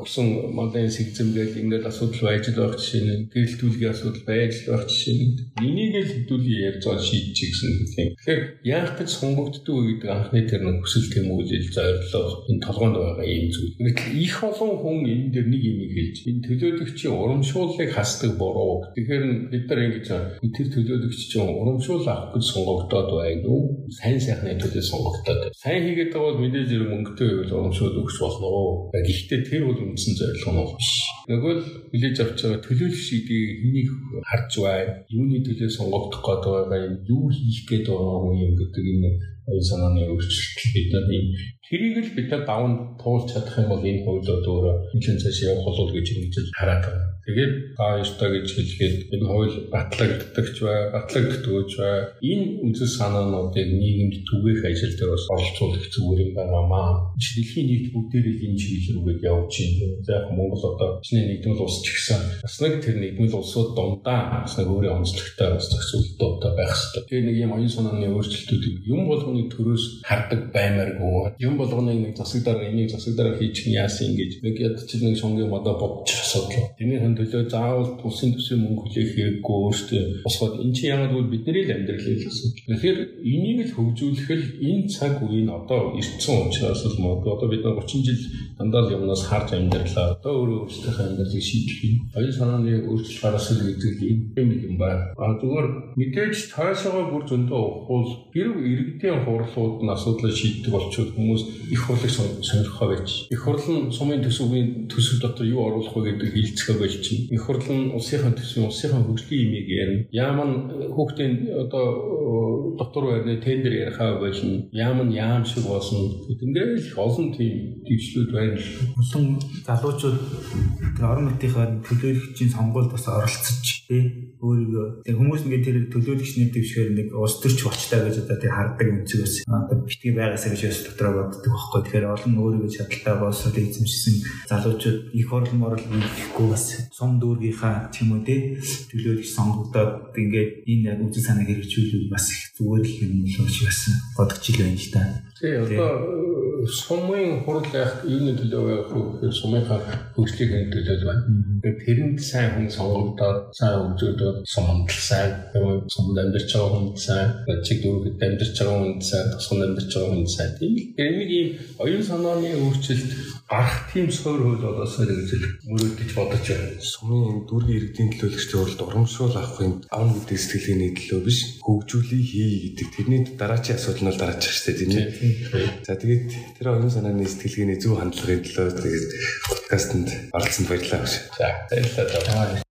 өгсөн модын сэгзэмгээл ингээд асуудал байж л байх жишээ нь гэрэлтүүлгийн асуудал байж л байх жишээ нь энийг л хэдүүлээ ярьж байгаа шийдчих гэсэн юм. Тэгэхээр яах гэж сонгогддог вэ гэдэг анхны тэр нэг хүсэл тэмүүлэл зорилго энэ толгоонд байгаа юм зүйл. Гэтэл их олон хүн энэ дээр нэг юм хэлж энэ төлөөлөгчийн урамшууллыг хасдаг буруу. Тэгэхээр бид нар ингэж тэр төлөөлөгч чинь урамшуул авах гэж сонгогдоод байна уу? Сайн сайхны төлөө сонгогдоод. Сайн хийгээд байгаа бол мэдээж зэрэг мөнгөтэй байвал урамшуул өгч болно уу? Гэхдээ тэр бол үндсэн зорилго нь биш. Нөгөө л хүлээж авч байгаа төлөөлөгч гэдгийг хэнийг харж байна? Юуны төлөө сонгогдох гээд байгаа юм? Юу хийх гээд байгаа юм гэдэг энэ оюун санааны өөрчлөлт бид нар ийм Тэрийг л бид нар даван туулж чадах юм бол энэ хуулиуд өөрөө хинхэн цааш явах болов гэж ингэж хараад байна. Тэгээд та ёстой гэж хэлгээд энэ хууль батлагддагч бай, батлагддагч бай. Энэ үзэл санаануудыг нийгэмд түгээх ажил дээр бас оролцуулах зүгээр юм байнамаа. Дэлхийн нийт бүгдээрээ энэ чиглэл рүүгээ явж байна. За яг Монгол одоо чиний нэгдмэл улс ч гэсэн бас нэг тэр нэгдмэл улсууд дундаа бас нэг өөрийн онцлогтой бас зохицуулалтуудтай байх хэрэгтэй. Тэгээ нэг юм оюун санааны өөрчлөлтүүдийг юм болгоны төрөөс хардаг баймааргүй. Юм болгоны нэг засаг дараа энийг засаг дараа хийчих нь яасан ингэж нэг яд чи нэг шонгийн модоо бодчих асуудал. Тэрний төлөө заавал улсын төсвийн мөнгө хүлээх хэрэггүй өөртөө босгоод эн чинь яагаад гэвэл бидний л амьдрал хэлсэн. Тэгэхээр энийг л хөгжүүлэх л энэ цаг үеийн одоо ирсэн учраас л мод одоо бид 30 жил дандаа л юмнаас харж амьдралаа. Одоо өөрөө өөрсдийнхөө амьдралыг шийдэх юм. Оюун санааны өөрчлөлт гаргах гэдэг юм юм байна. А зүгээр мэдээж тойшоогоо бүр зөндөө ухвал гэр иргэдийн хурлууд нь асуудлыг шийддэг болчихвол хүмүүс их хурлыг сонирхоо байж. Их хурл нь сумын төсвийн төсөв дотор юу оруулах вэ гэдэг хилцэх байж чинь. Их хурл нь улсынхаа төсвийн улсынхаа хөгжлийн имийг ярина. Яаман хүүхдийн одоо дотор байрны тендер ярихаа болно. Яам нь яам шиг болсон. Ингээд их олон тийм дэвшлүүд байна л. Олон залуучууд тэр орон нутгийнхаа төлөөлөгчийн сонгуульд бас оролцож тий өөрийгөө тэг хүмүүс ингээд тэр төлөөлөгч нэг дэвшгээр нэг улс төрч болчтой гэж одоо тэг харддаг үнцэг бас одоо битгий байгаасаа гэж бас дотроо боддог байхгүй тэгэхээр олон өөрийгөө чадaltaа болсод эзэмшсэн залуучууд их орлон морол хийхгүй бас сум дүүргийнхаа ч юм уу тий төлөөлөгч сонгогдоод ингээд энэ үзэл санааг хэрэгжүүлвэл бас их зүгээр л юм болов уу бас бодож ил байна л да. Тий одоо сумын хурал яг юуны төлөө байх вэ сумынхаа хөгжлийн төлөө байна. Тэгэхээр тэрэнд сайн хүн сонгогдоод сайн хөгжөөд суманд сайн суманд амьдарч байгаа хүн сайн чиг дүүргэд амьдарч байгаа хүн сайн тусганд амьдарч байгаа хүн сайн тийм л. Энийг ийм оюун санааны өөрчлөлт гарах тийм суур хөл болоосоо гэж мөрөөдөж бодож байна. Сумын дүүргийн иргэдийн төлөөлөгчдийн уралд урамшуул авахын авна гэдэг сэтгэлгээний төлөө биш хөгжүүлээ хий гэдэг тэрний дараачийн асуудал нь дараачих шүү дээ тийм ээ. За тэгээд тэр оюун санааны сэтгэлгээний зөв хандлагын төлөө тэгээд подкастэнд оролцсонд баярлалаа. За баярлалаа.